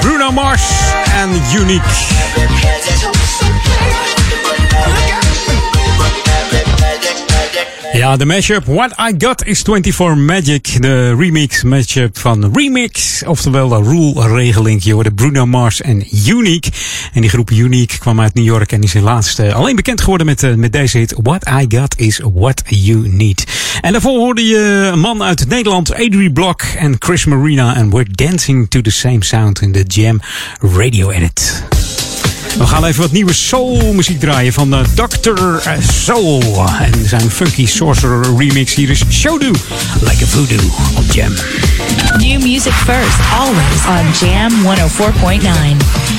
Bruno Mars en Unique. Ja, de mashup What I Got is 24 Magic. De remix matchup van Remix. Oftewel de rule regeling. Je hoorde Bruno Mars en Unique. En die groep Unique kwam uit New York en is helaas eh, alleen bekend geworden met, eh, met deze hit. What I Got is What You Need. En daarvoor hoorde je een man uit Nederland, Adrie Blok en Chris Marina. En We're Dancing to the Same Sound in the Jam Radio Edit. We gaan even wat nieuwe soulmuziek draaien van eh, Dr. Eh, Soul. En zijn funky sorcerer remix hier is Showdo. Like a voodoo op Jam. New music first, always on Jam 104.9.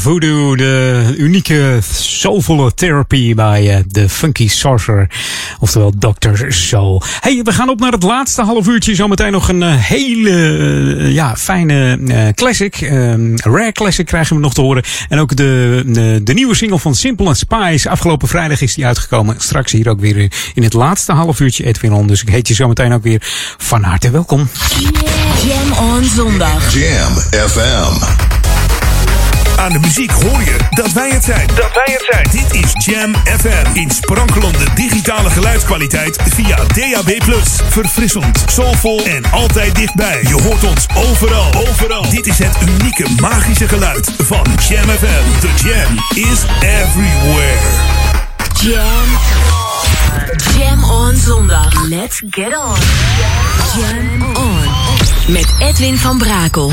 Voodoo, de unieke soulvolle therapy bij eh, de Funky Sorcerer. Oftewel Dr. Soul. Hey, we gaan op naar het laatste half uurtje. Zometeen nog een eh, hele eh, ja, fijne classic. Ehm, rare classic krijgen we nog te horen. En ook de, de, de nieuwe single van Simple and Spice. Afgelopen vrijdag is die uitgekomen. Straks hier ook weer in het laatste half uurtje Edwin On. Dus ik heet je zometeen ook weer van harte welkom. Jam on zondag. Jam FM. Aan de muziek hoor je dat wij het zijn. Dat wij het zijn. Dit is Jam FM. In sprankelende digitale geluidskwaliteit via DAB+. Verfrissend, soulvol en altijd dichtbij. Je hoort ons overal. Overal. Dit is het unieke magische geluid van Jam FM. The Jam is everywhere. Jam. Jam on zondag. Let's get on. Jam on. Met Edwin van Brakel.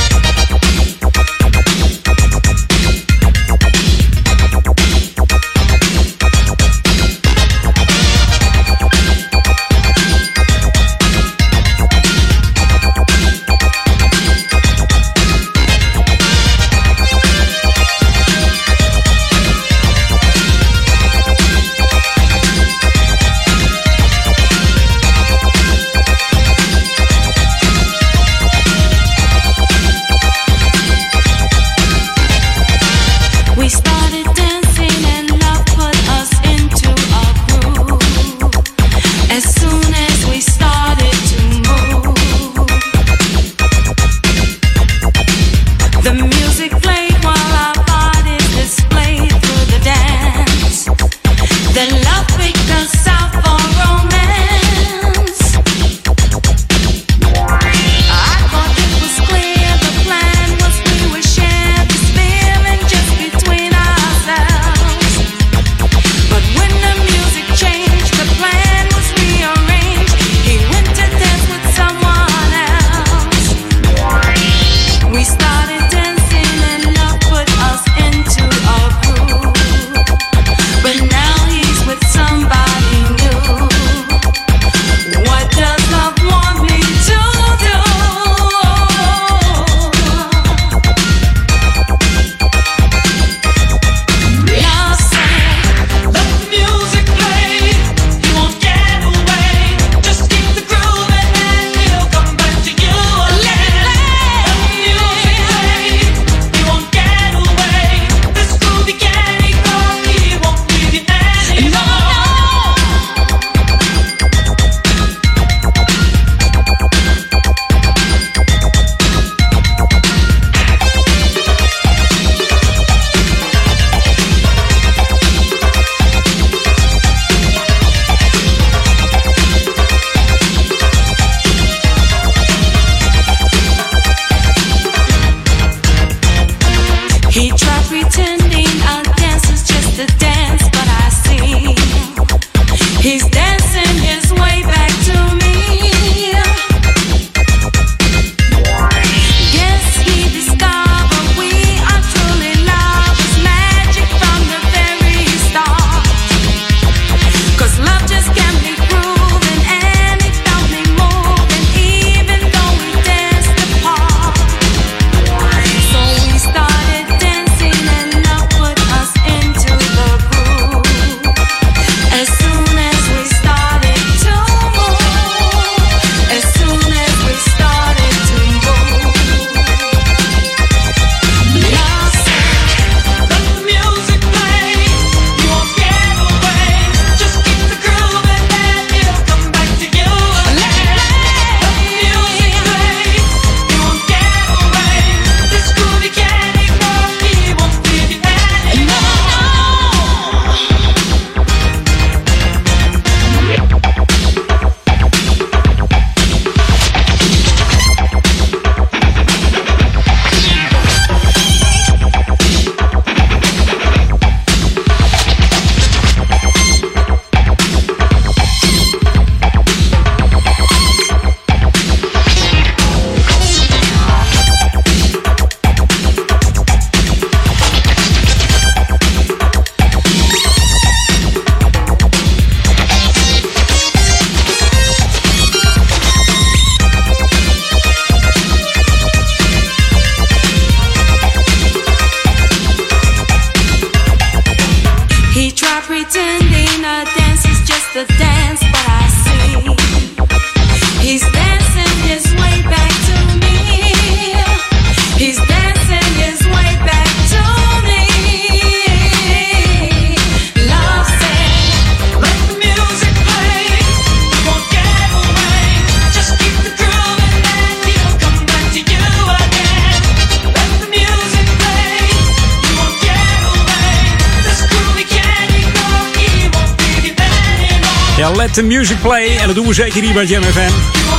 Dat doen we zeker hier bij Jam FM.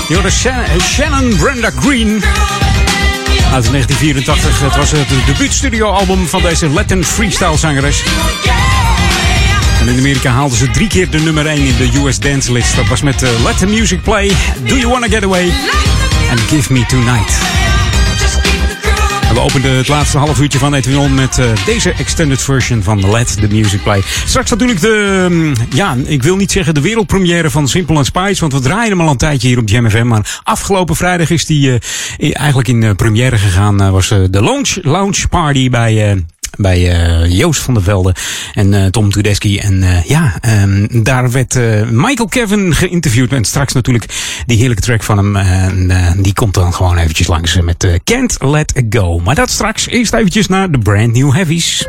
Je hoorde Shannon, Brenda Green. Uit 1984. Het was het debuutstudioalbum van deze Latin freestyle zangeres. En in Amerika haalden ze drie keer de nummer 1 in de US Dance List. Dat was met eh, the Music Play, Do You Wanna Get Away en Give Me Tonight. We openden het laatste half uurtje van Edwin met eh, deze extended version van Let the Music Play. Straks natuurlijk de, mm, ja, ik wil niet zeggen de wereldpremière van Simple and Spice, want we draaien hem al een tijdje hier op Jam FM. Maar afgelopen vrijdag is die eh, eigenlijk in eh, première gegaan. was de launch, launch party bij... bij eh, Joost van der Velde en eh, Tom Tudeski. En eh, ja, ehm, daar werd Michael Kevin geïnterviewd. En straks natuurlijk die heerlijke track van hem. En die komt dan gewoon eventjes langs met Can't Let Go. Maar dat straks. Eerst eventjes naar de Brand New Heavies.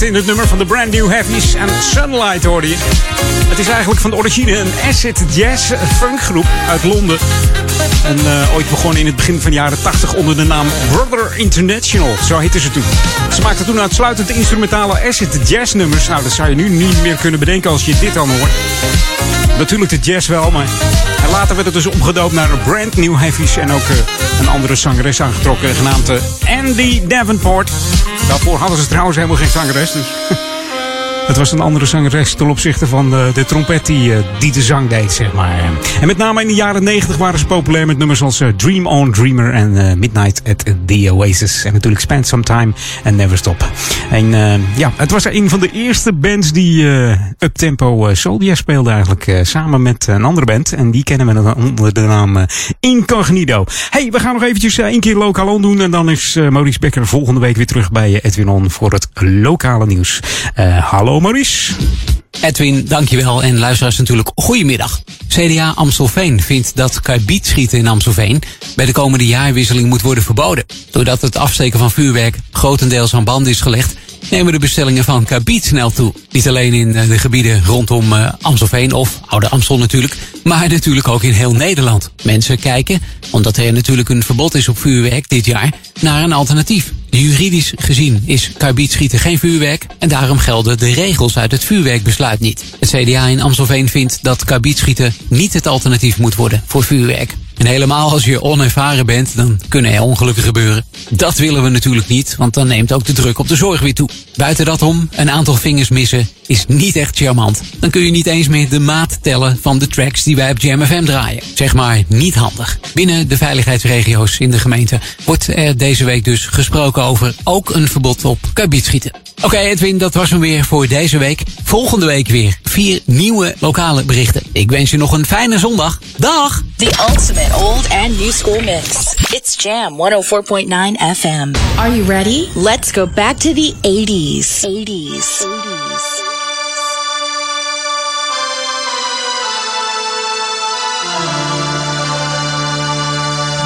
In het nummer van de Brand New Heavies en Sunlight hoorde je. Het is eigenlijk van de origine een acid jazz funkgroep uit Londen. En eh, ooit begonnen in het begin van de jaren 80 onder de naam Brother International. Zo heette ze toen. Ze maakten toen uitsluitend instrumentale acid jazz nummers. Nou, dat zou je nu niet meer kunnen bedenken als je dit dan hoort. Natuurlijk de jazz wel, maar later werd het dus omgedoopt naar Brand New Heavies. En ook eh, een andere zangeres aangetrokken, genaamd eh, Andy Davenport. Daarvoor hadden ze trouwens helemaal geen zangeres. Dus het was een andere zangeres ten opzichte van de, de trompet die, eh, die de zang deed, zeg maar. En met name in de jaren 90 waren ze populair met nummers als eh, Dream On Dreamer en eh, Midnight at the Oasis. En natuurlijk Spend Some Time and Never Stop. En eh, ja, het was een van de eerste bands die eh uptempo soul jazz speelde eigenlijk. eh, samen met een andere band. En die kennen we dan onder de naam eh, Incognito. Hey, we gaan nog eventjes eh, één keer lokaal doen. En dan is eh, Maurice Becker volgende week weer terug bij eh, Edwin On voor het lokale nieuws. Eh, hallo Maurice. Edwin, dankjewel. En luisteraars natuurlijk, goedemiddag. CDA Amstelveen vindt dat karbietschieten in Amstelveen bij de komende jaarwisseling moet worden verboden. Doordat het afsteken van vuurwerk grotendeels aan band is gelegd, nemen de bestellingen van karbiet snel toe. Niet alleen in eh, de gebieden rondom eh, Amstelveen of Oude Amstel natuurlijk, maar natuurlijk ook in heel Nederland. Mensen kijken, omdat er natuurlijk een verbod is op vuurwerk dit jaar, naar een alternatief. Juridisch gezien is karbietschieten geen vuurwerk en daarom gelden de regels uit het vuurwerkbesluit niet. Het CDA in Amstelveen vindt dat karbietschieten niet het alternatief moet worden voor vuurwerk. En helemaal als je onervaren bent, dan kunnen er ongelukken gebeuren. Dat willen we natuurlijk niet, want dan neemt ook de druk op de zorg weer toe. Buiten dat om, een aantal vingers missen is niet echt charmant. Dan kun je niet eens meer de maat tellen van de tracks die wij op Jam FM draaien. Zeg maar niet handig. Binnen de veiligheidsregio's in de gemeente wordt er deze week dus gesproken over ook een verbod op karbietschieten. Oké Edwin, dat was hem weer voor deze week. Volgende week weer vier nieuwe lokale berichten. Ik wens je nog een fijne zondag. Dag! The ultimate old and new school mix. It's Jam 104.9 FM. Are you ready? Let's go back to the 80s. 80s.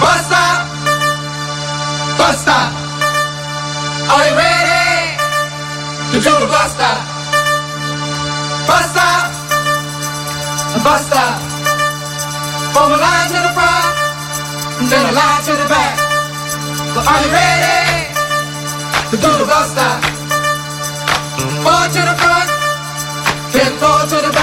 Busta! Busta! Are you ready to do the Busta? Busta! Busta! From a line to the front, and then a line to the back. But are you ready to do the Busta? Four to the front, then four to the back.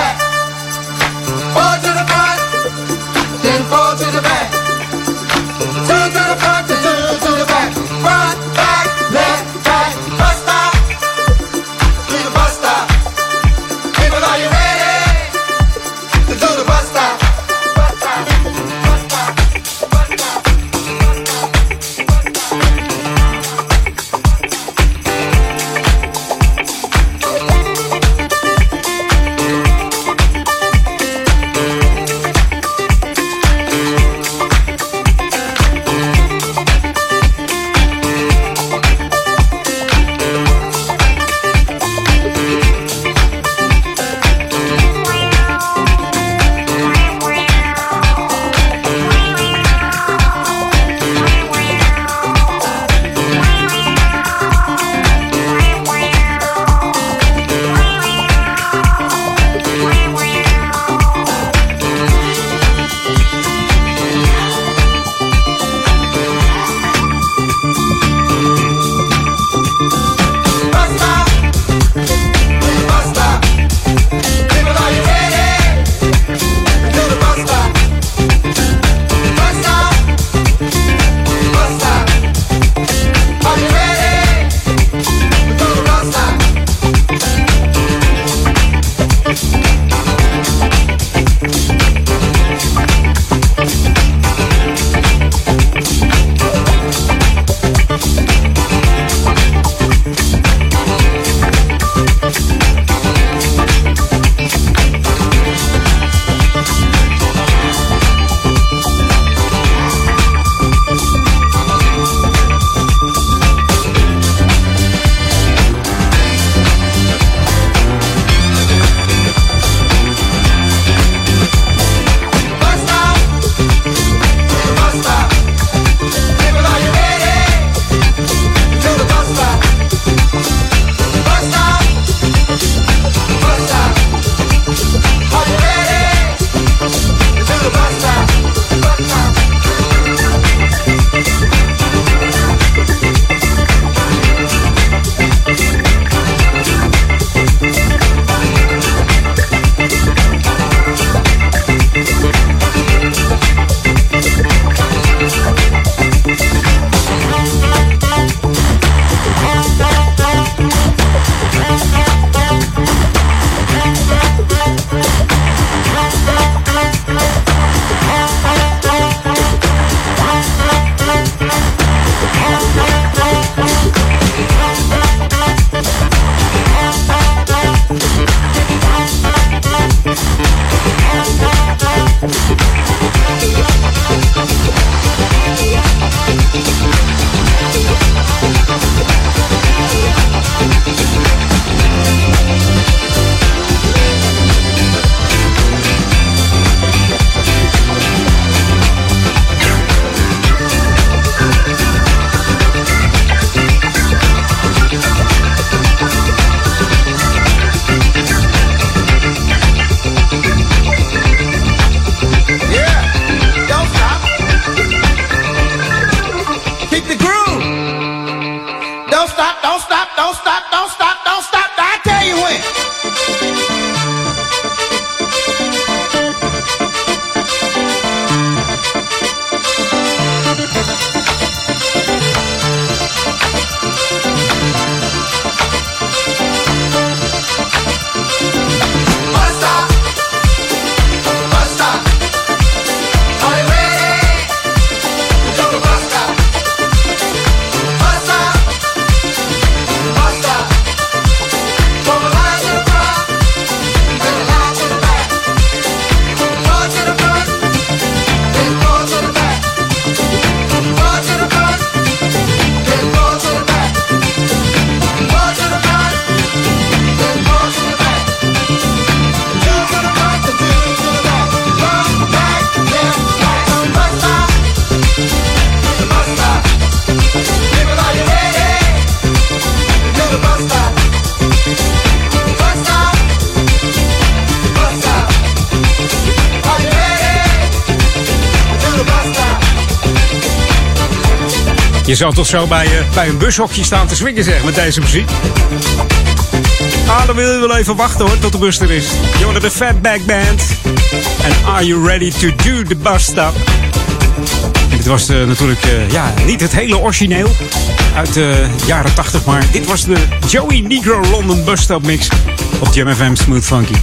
Zou toch zo bij, eh, bij een bushokje staan te swingen, zeg, met deze muziek. Ah, dan wil je wel even wachten hoor, tot de bus er is. Hoorde de Fatback Band. En Are You Ready to Do the Bus Stop? Dit was eh, natuurlijk eh, ja, niet het hele origineel uit de jaren 80, maar dit was de Joey Negro London Bus Stop Mix op Jam FM Smooth Funky.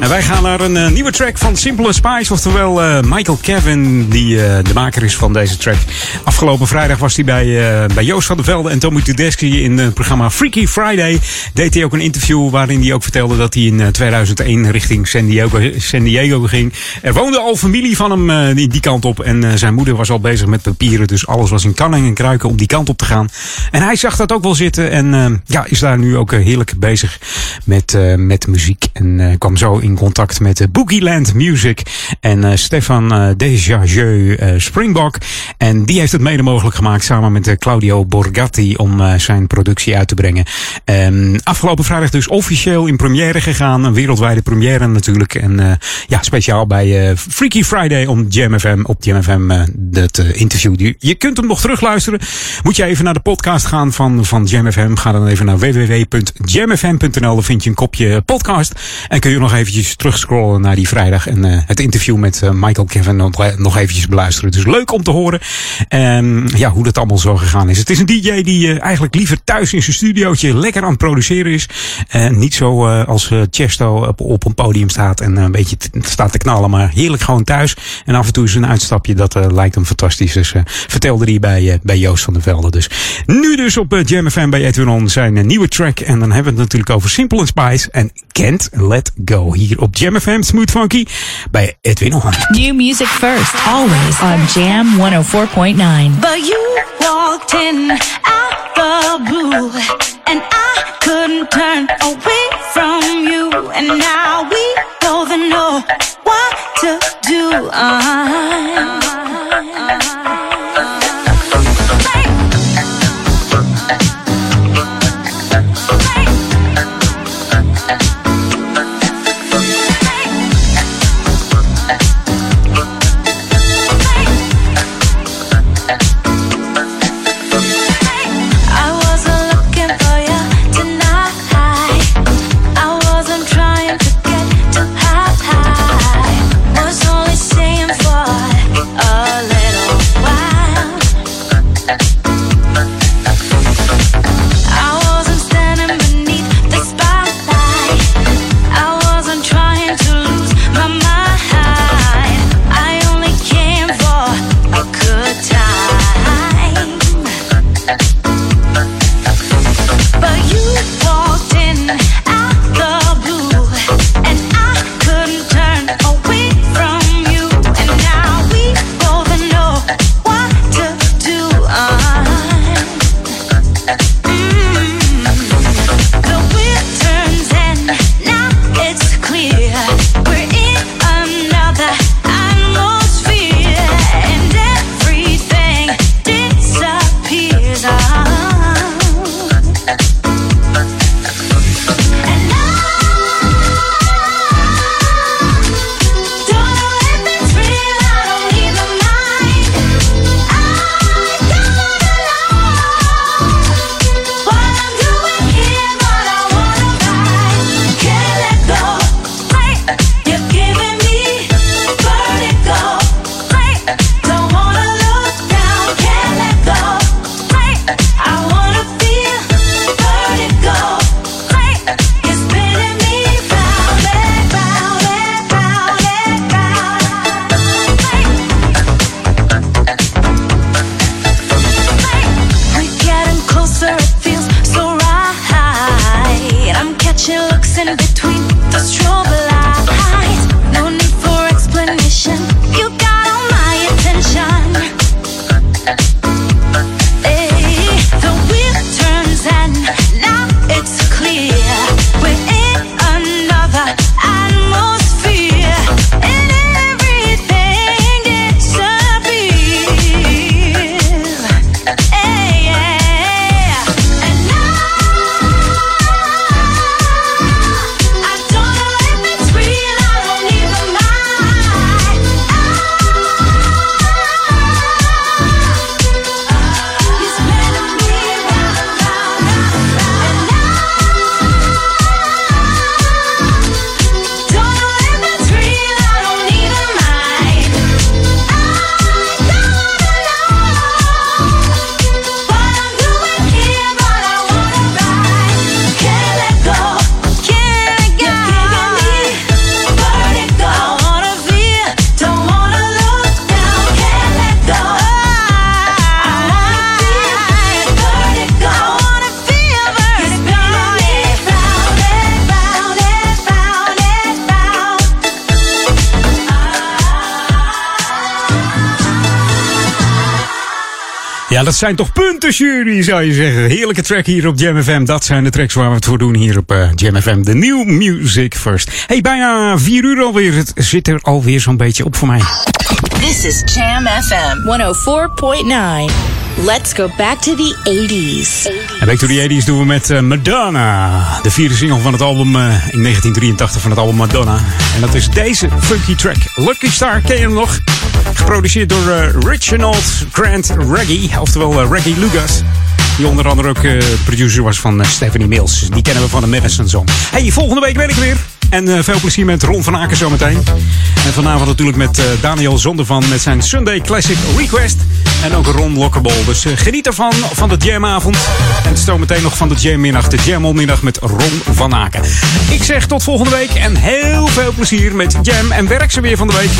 En wij gaan naar een eh, nieuwe track van Simple Spice, oftewel eh, Michael Kevin, die eh, de maker is van deze track. Afgelopen vrijdag was hij bij, bij Joost van der Velde en Tommy Tedeschi in het programma Freaky Friday. Deed hij ook een interview waarin hij ook vertelde dat hij in eh, 2001 richting San Diego, San Diego ging. Er woonde al familie van hem die, kant op en zijn moeder was al bezig met papieren, dus alles was in kanning en kruiken om die kant op te gaan. En hij zag dat ook wel zitten en ja, is daar nu ook heerlijk bezig met, met muziek. En kwam zo in contact met uh, Boogieland Music en eh, Stefan uh, eh, Springbok. En die heeft het mede mogelijk gemaakt samen met eh, Claudio Borgatti om eh, zijn productie uit te brengen. Ehm, afgelopen vrijdag dus officieel in première gegaan. Een wereldwijde première natuurlijk. En eh, ja, speciaal bij eh, Freaky Friday om Jam FM, op Jam FM eh, dat eh, interview. Je, kunt hem nog terugluisteren. Moet je even naar de podcast gaan van, van. Ga dan even naar www.jamfm.nl. Dan vind je een kopje podcast. En kun je nog eventjes terugscrollen naar die vrijdag. En eh, het interview met eh, Michael Kevin nog, nog eventjes beluisteren. Dus leuk om te horen ehm, ja, hoe dat allemaal zo gegaan is. Het is een DJ die eh, eigenlijk liever thuis in zijn studiootje lekker aan het produceren is. Niet zo eh, als eh, Chesto op, op een podium staat en eh, een beetje staat te knallen. Maar heerlijk gewoon thuis. En af en toe is een uitstapje. Dat eh, lijkt hem fantastisch. Dus eh, vertelde hij bij, eh, bij Joost van der Velde. Dus nu dus op Jam FM bij Edwin On zijn eh, nieuwe track. En dan hebben we het natuurlijk over Simple Spice en Can't Let Go. Hier op Jam FM Smooth Funky bij Edwin On. New music first, always on Jam 104.9. But you walked in out the blue, and I couldn't turn away from you. And now we both know what to do. I wasn't dat zijn toch punten, jury, zou je zeggen. Heerlijke track hier op Jam FM. Dat zijn de tracks waar we het voor doen hier op uh, Jam FM. De New Music First. Hey, bijna vier uur alweer. Het zit er alweer zo'n beetje op voor mij. This is Jam FM 104.9. Let's go back to the 80s. En back to the 80s doen we met uh, Madonna. De vierde single van het album uh, in 1983 van het album Madonna. En dat is deze funky track. Lucky Star, ken je hem nog? Geproduceerd door uh, Reginald Grant Reggie, oftewel Reggie Lucas. Die onder andere ook producer was van Stephanie Mills. Die kennen we van de Madison Song. Hey, volgende week ben ik weer. En veel plezier met Ron van Aken zometeen. En vanavond natuurlijk met Daniel Zondervan met zijn Sunday Classic Request. En ook Ron Lokkerbol. Dus geniet ervan van de jamavond. En zometeen nog van de jammiddag, de jammiddag met Ron van Aken. Ik zeg tot volgende week en heel veel plezier met Jam en werk ze weer van de week.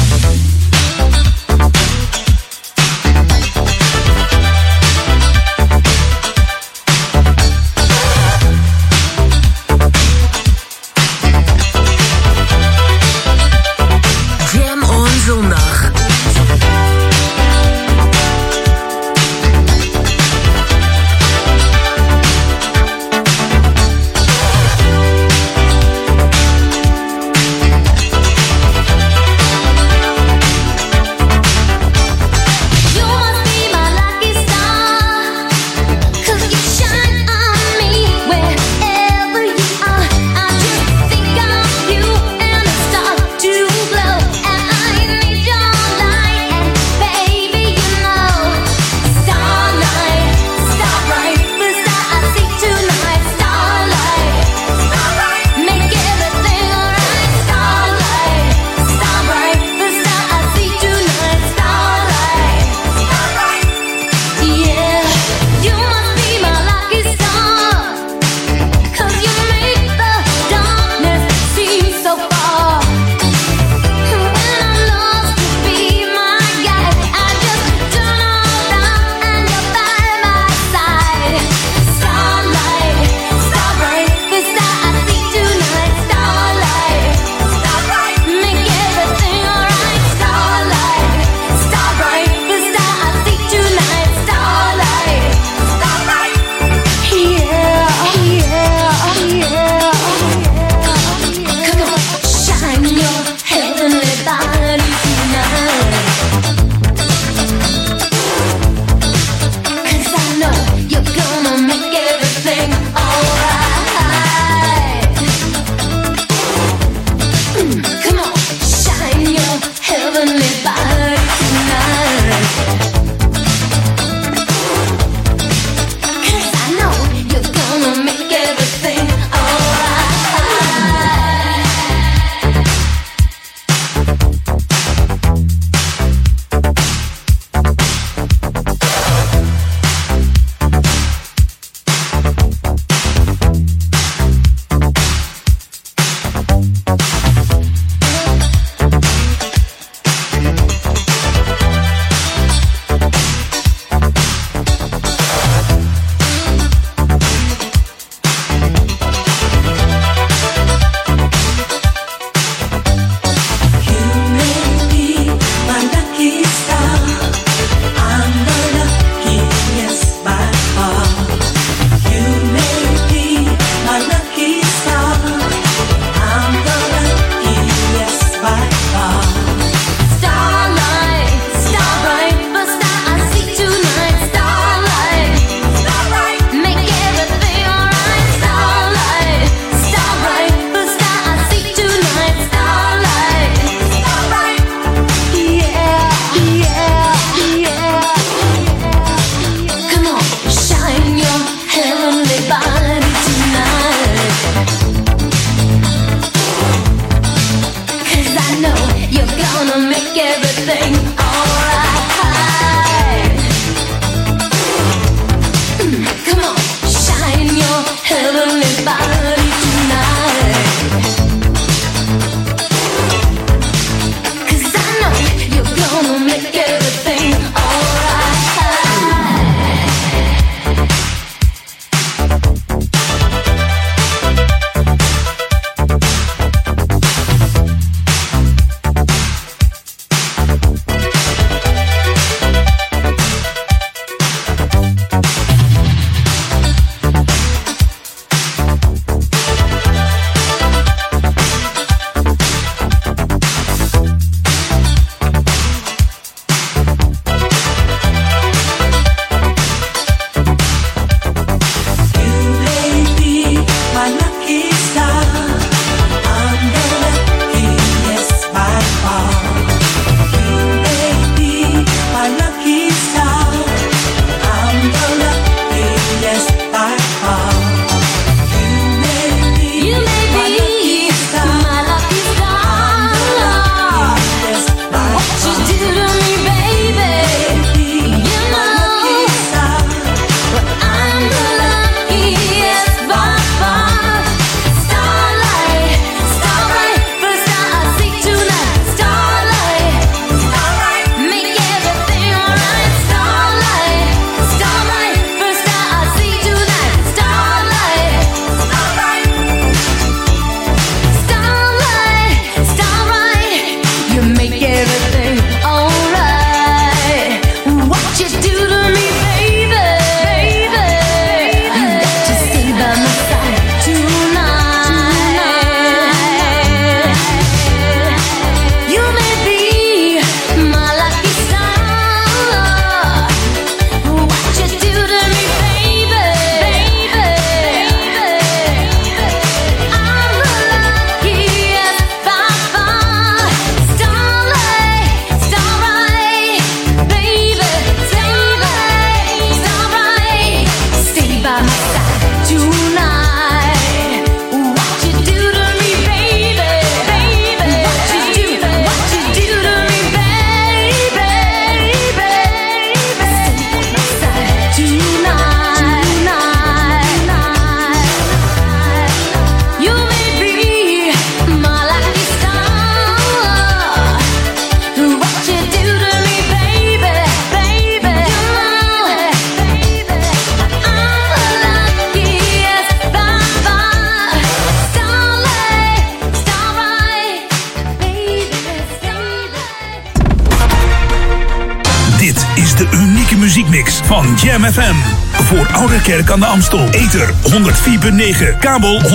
FM. Voor Ouderkerk aan de Amstel. Ether 104.9, kabel 103.3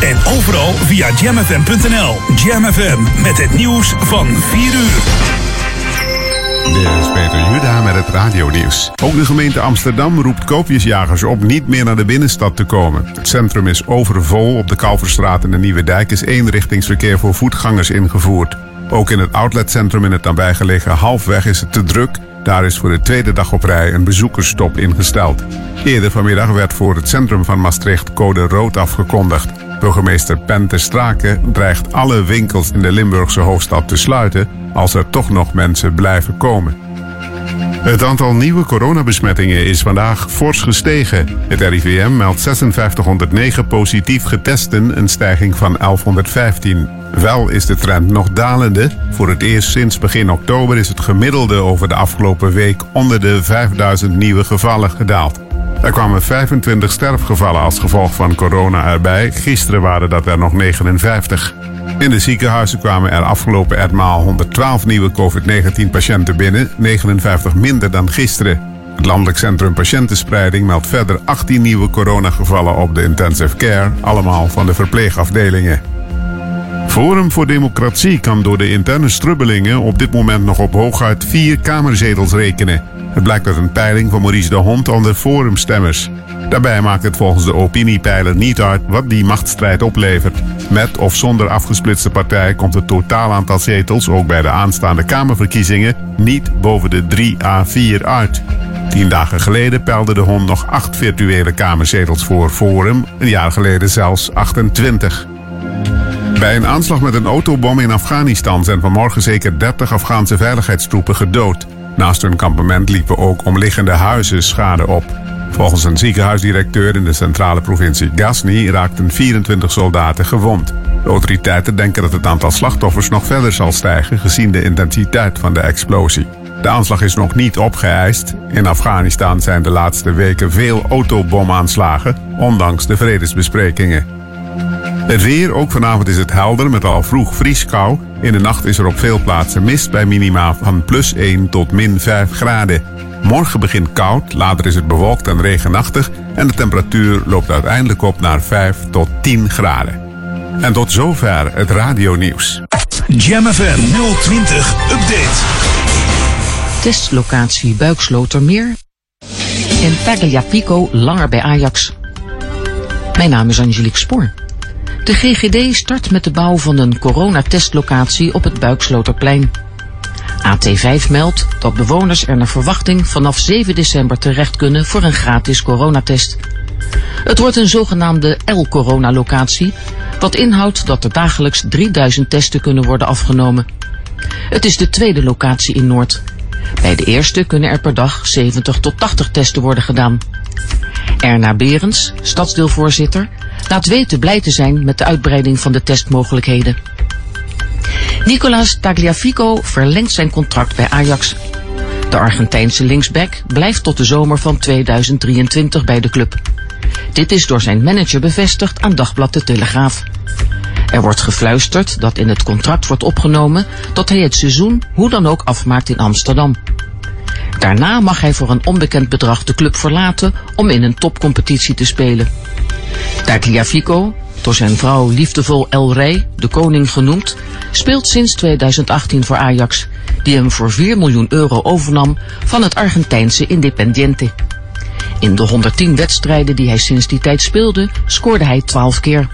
en overal via jamfm.nl. Jam FM met het nieuws van 4 uur. Dit is Peter Juda met het radionieuws. Ook de gemeente Amsterdam roept koopjesjagers op niet meer naar de binnenstad te komen. Het centrum is overvol. Op de Kalverstraat en de Nieuwe Dijk is eenrichtingsverkeer voor voetgangers ingevoerd. Ook in het outletcentrum in het nabijgelegen Halfweg is het te druk. Daar is voor de tweede dag op rij een bezoekersstop ingesteld. Eerder vanmiddag werd voor het centrum van Maastricht code rood afgekondigd. Burgemeester Pente Strake dreigt alle winkels in de Limburgse hoofdstad te sluiten als er toch nog mensen blijven komen. Het aantal nieuwe coronabesmettingen is vandaag fors gestegen. Het RIVM meldt 5609 positief getesten, een stijging van 1115. Wel is de trend nog dalende. Voor het eerst sinds begin oktober is het gemiddelde over de afgelopen week onder de 5000 nieuwe gevallen gedaald. Er kwamen 25 sterfgevallen als gevolg van corona erbij. Gisteren waren dat er nog 59. In de ziekenhuizen kwamen er afgelopen etmaal 112 nieuwe COVID-19-patiënten binnen, 59 minder dan gisteren. Het Landelijk Centrum Patiëntenspreiding meldt verder 18 nieuwe coronagevallen op de intensive care, allemaal van de verpleegafdelingen. Forum voor Democratie kan door de interne strubbelingen op dit moment nog op hooguit vier kamerzetels rekenen. Het blijkt uit een peiling van Maurice de Hond onder forumstemmers. Daarbij maakt het volgens de opiniepeiler niet uit wat die machtsstrijd oplevert. Met of zonder afgesplitste partij komt het totaal aantal zetels, ook bij de aanstaande Kamerverkiezingen, niet boven de 3 à 4 uit. Tien dagen geleden peilde de Hond nog acht virtuele kamerzetels voor Forum, een jaar geleden zelfs 28. Bij een aanslag met een autobom in Afghanistan zijn vanmorgen zeker 30 Afghaanse veiligheidstroepen gedood. Naast hun kampement liepen ook omliggende huizen schade op. Volgens een ziekenhuisdirecteur in de centrale provincie Ghazni raakten 24 soldaten gewond. De autoriteiten denken dat het aantal slachtoffers nog verder zal stijgen gezien de intensiteit van de explosie. De aanslag is nog niet opgeëist. In Afghanistan zijn de laatste weken veel autobomaanslagen, ondanks de vredesbesprekingen. Het weer, ook vanavond is het helder met al vroeg vrieskou. In de nacht is er op veel plaatsen mist bij minima van plus 1 tot min 5 graden. Morgen begint koud, later is het bewolkt en regenachtig en de temperatuur loopt uiteindelijk op naar 5 tot 10 graden. En tot zover het radionieuws. Jam FM 020 Update. Testlocatie Buikslotermeer en Tagliafico langer bij Ajax. Mijn naam is Angelique Spoor. De GGD start met de bouw van een coronatestlocatie op het Buiksloterplein. AT5 meldt dat bewoners er naar verwachting vanaf 7 december terecht kunnen voor een gratis coronatest. Het wordt een zogenaamde L-corona-locatie, wat inhoudt dat er dagelijks 3000 testen kunnen worden afgenomen. Het is de tweede locatie in Noord. Bij de eerste kunnen er per dag 70 tot 80 testen worden gedaan. Erna Berends, stadsdeelvoorzitter, laat weten blij te zijn met de uitbreiding van de testmogelijkheden. Nicolas Tagliafico verlengt zijn contract bij Ajax. De Argentijnse linksback blijft tot de zomer van 2023 bij de club. Dit is door zijn manager bevestigd aan Dagblad de Telegraaf. Er wordt gefluisterd dat in het contract wordt opgenomen dat hij het seizoen hoe dan ook afmaakt in Amsterdam. Daarna mag hij voor een onbekend bedrag de club verlaten om in een topcompetitie te spelen. Tagliafico, door zijn vrouw liefdevol El Rey, de koning genoemd, speelt sinds 2018 voor Ajax, die hem voor 4 miljoen euro overnam van het Argentijnse Independiente. In de 110 wedstrijden die hij sinds die tijd speelde, scoorde hij 12 keer.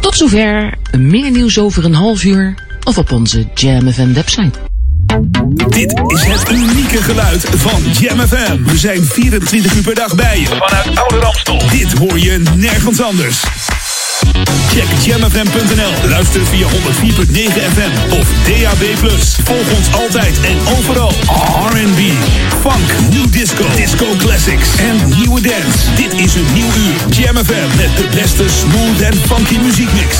Tot zover, meer nieuws over een half uur of op onze Jam FM website. Dit is het unieke geluid van Jam FM. We zijn 24 uur per dag bij je. Vanuit Oude Ramstel. Dit hoor je nergens anders. Check jamfm.nl. Luister via 104.9 FM of DAB+. Volg ons altijd en overal. R&B, funk, new disco, disco classics en nieuwe dance. Dit is een nieuw uur. Jam FM met de beste smooth en funky muziekmix.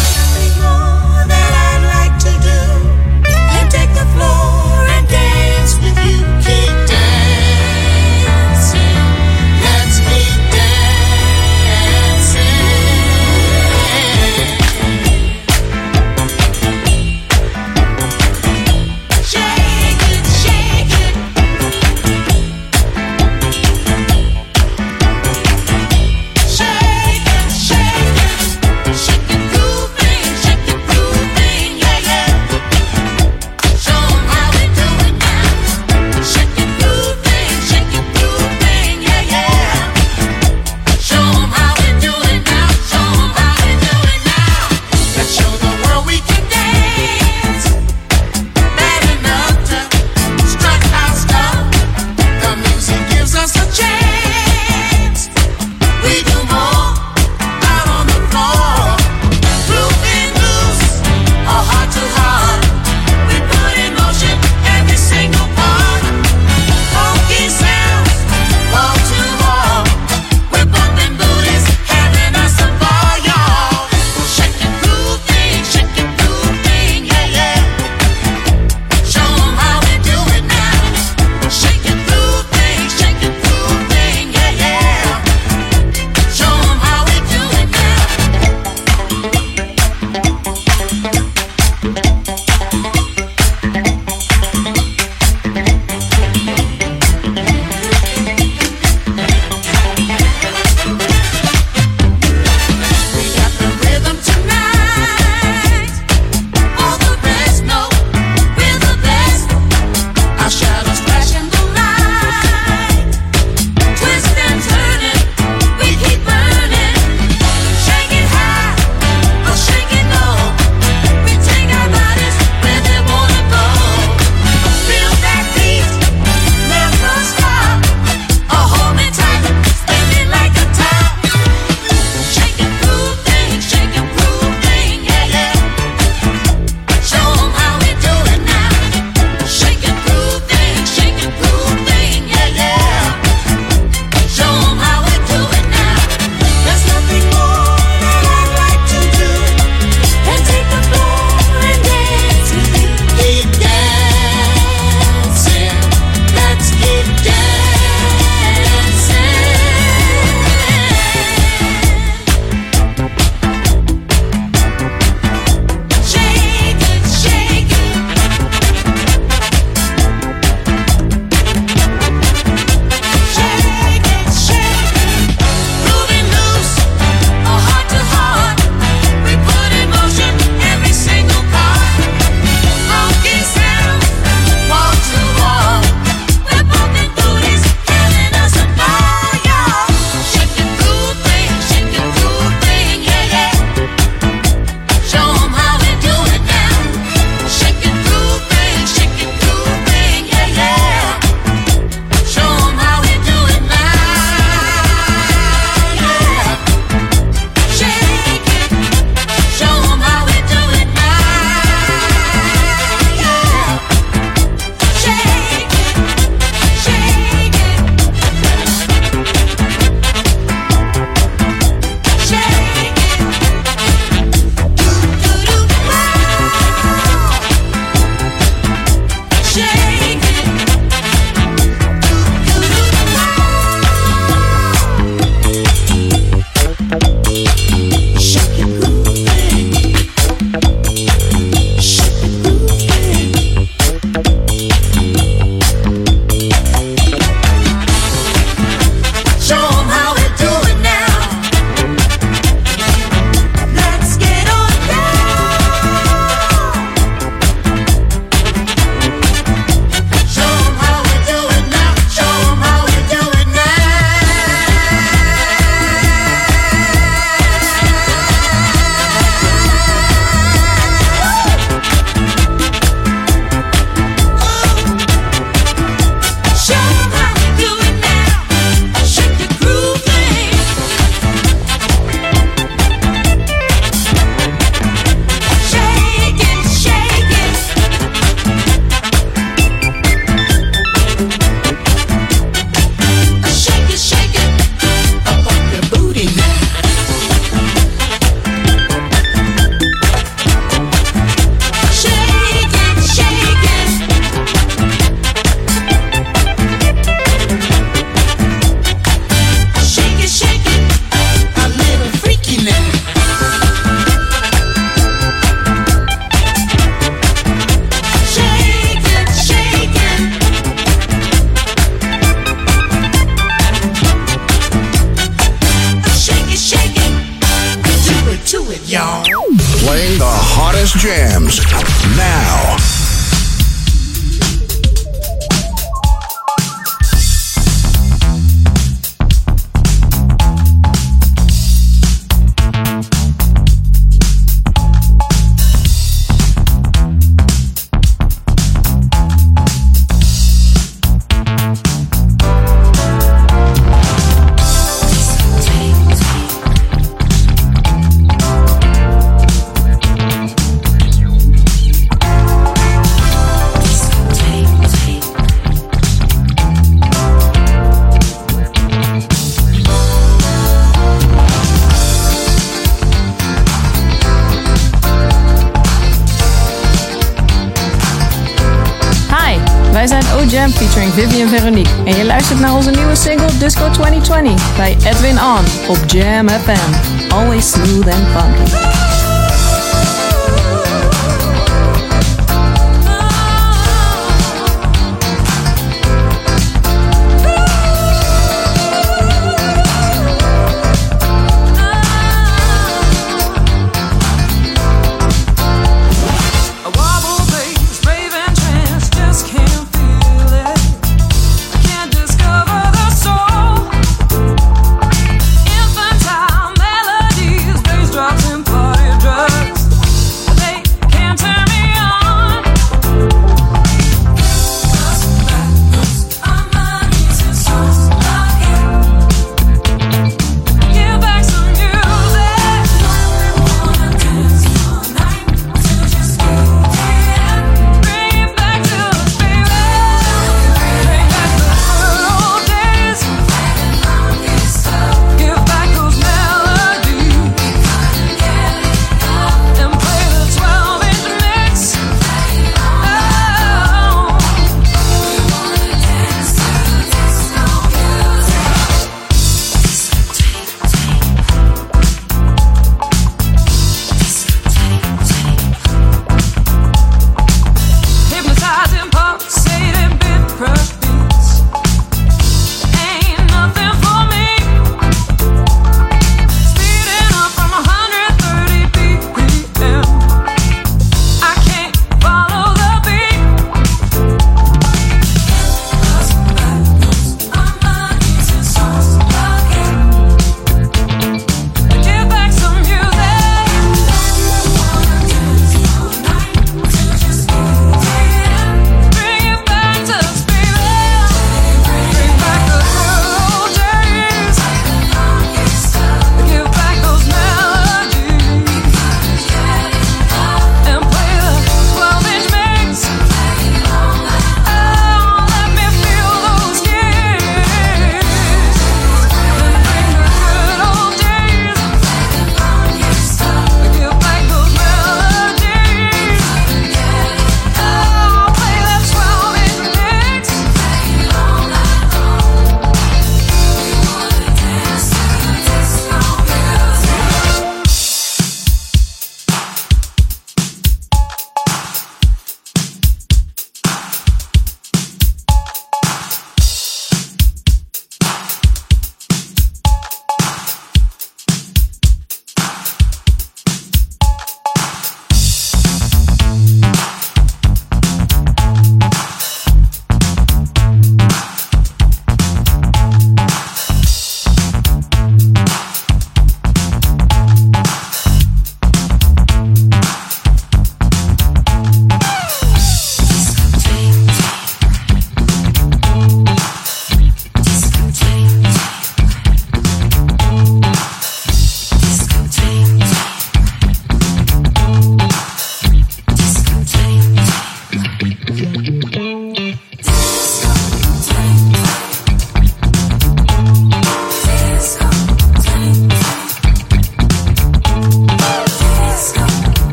Jam FM. Always smooth and funky.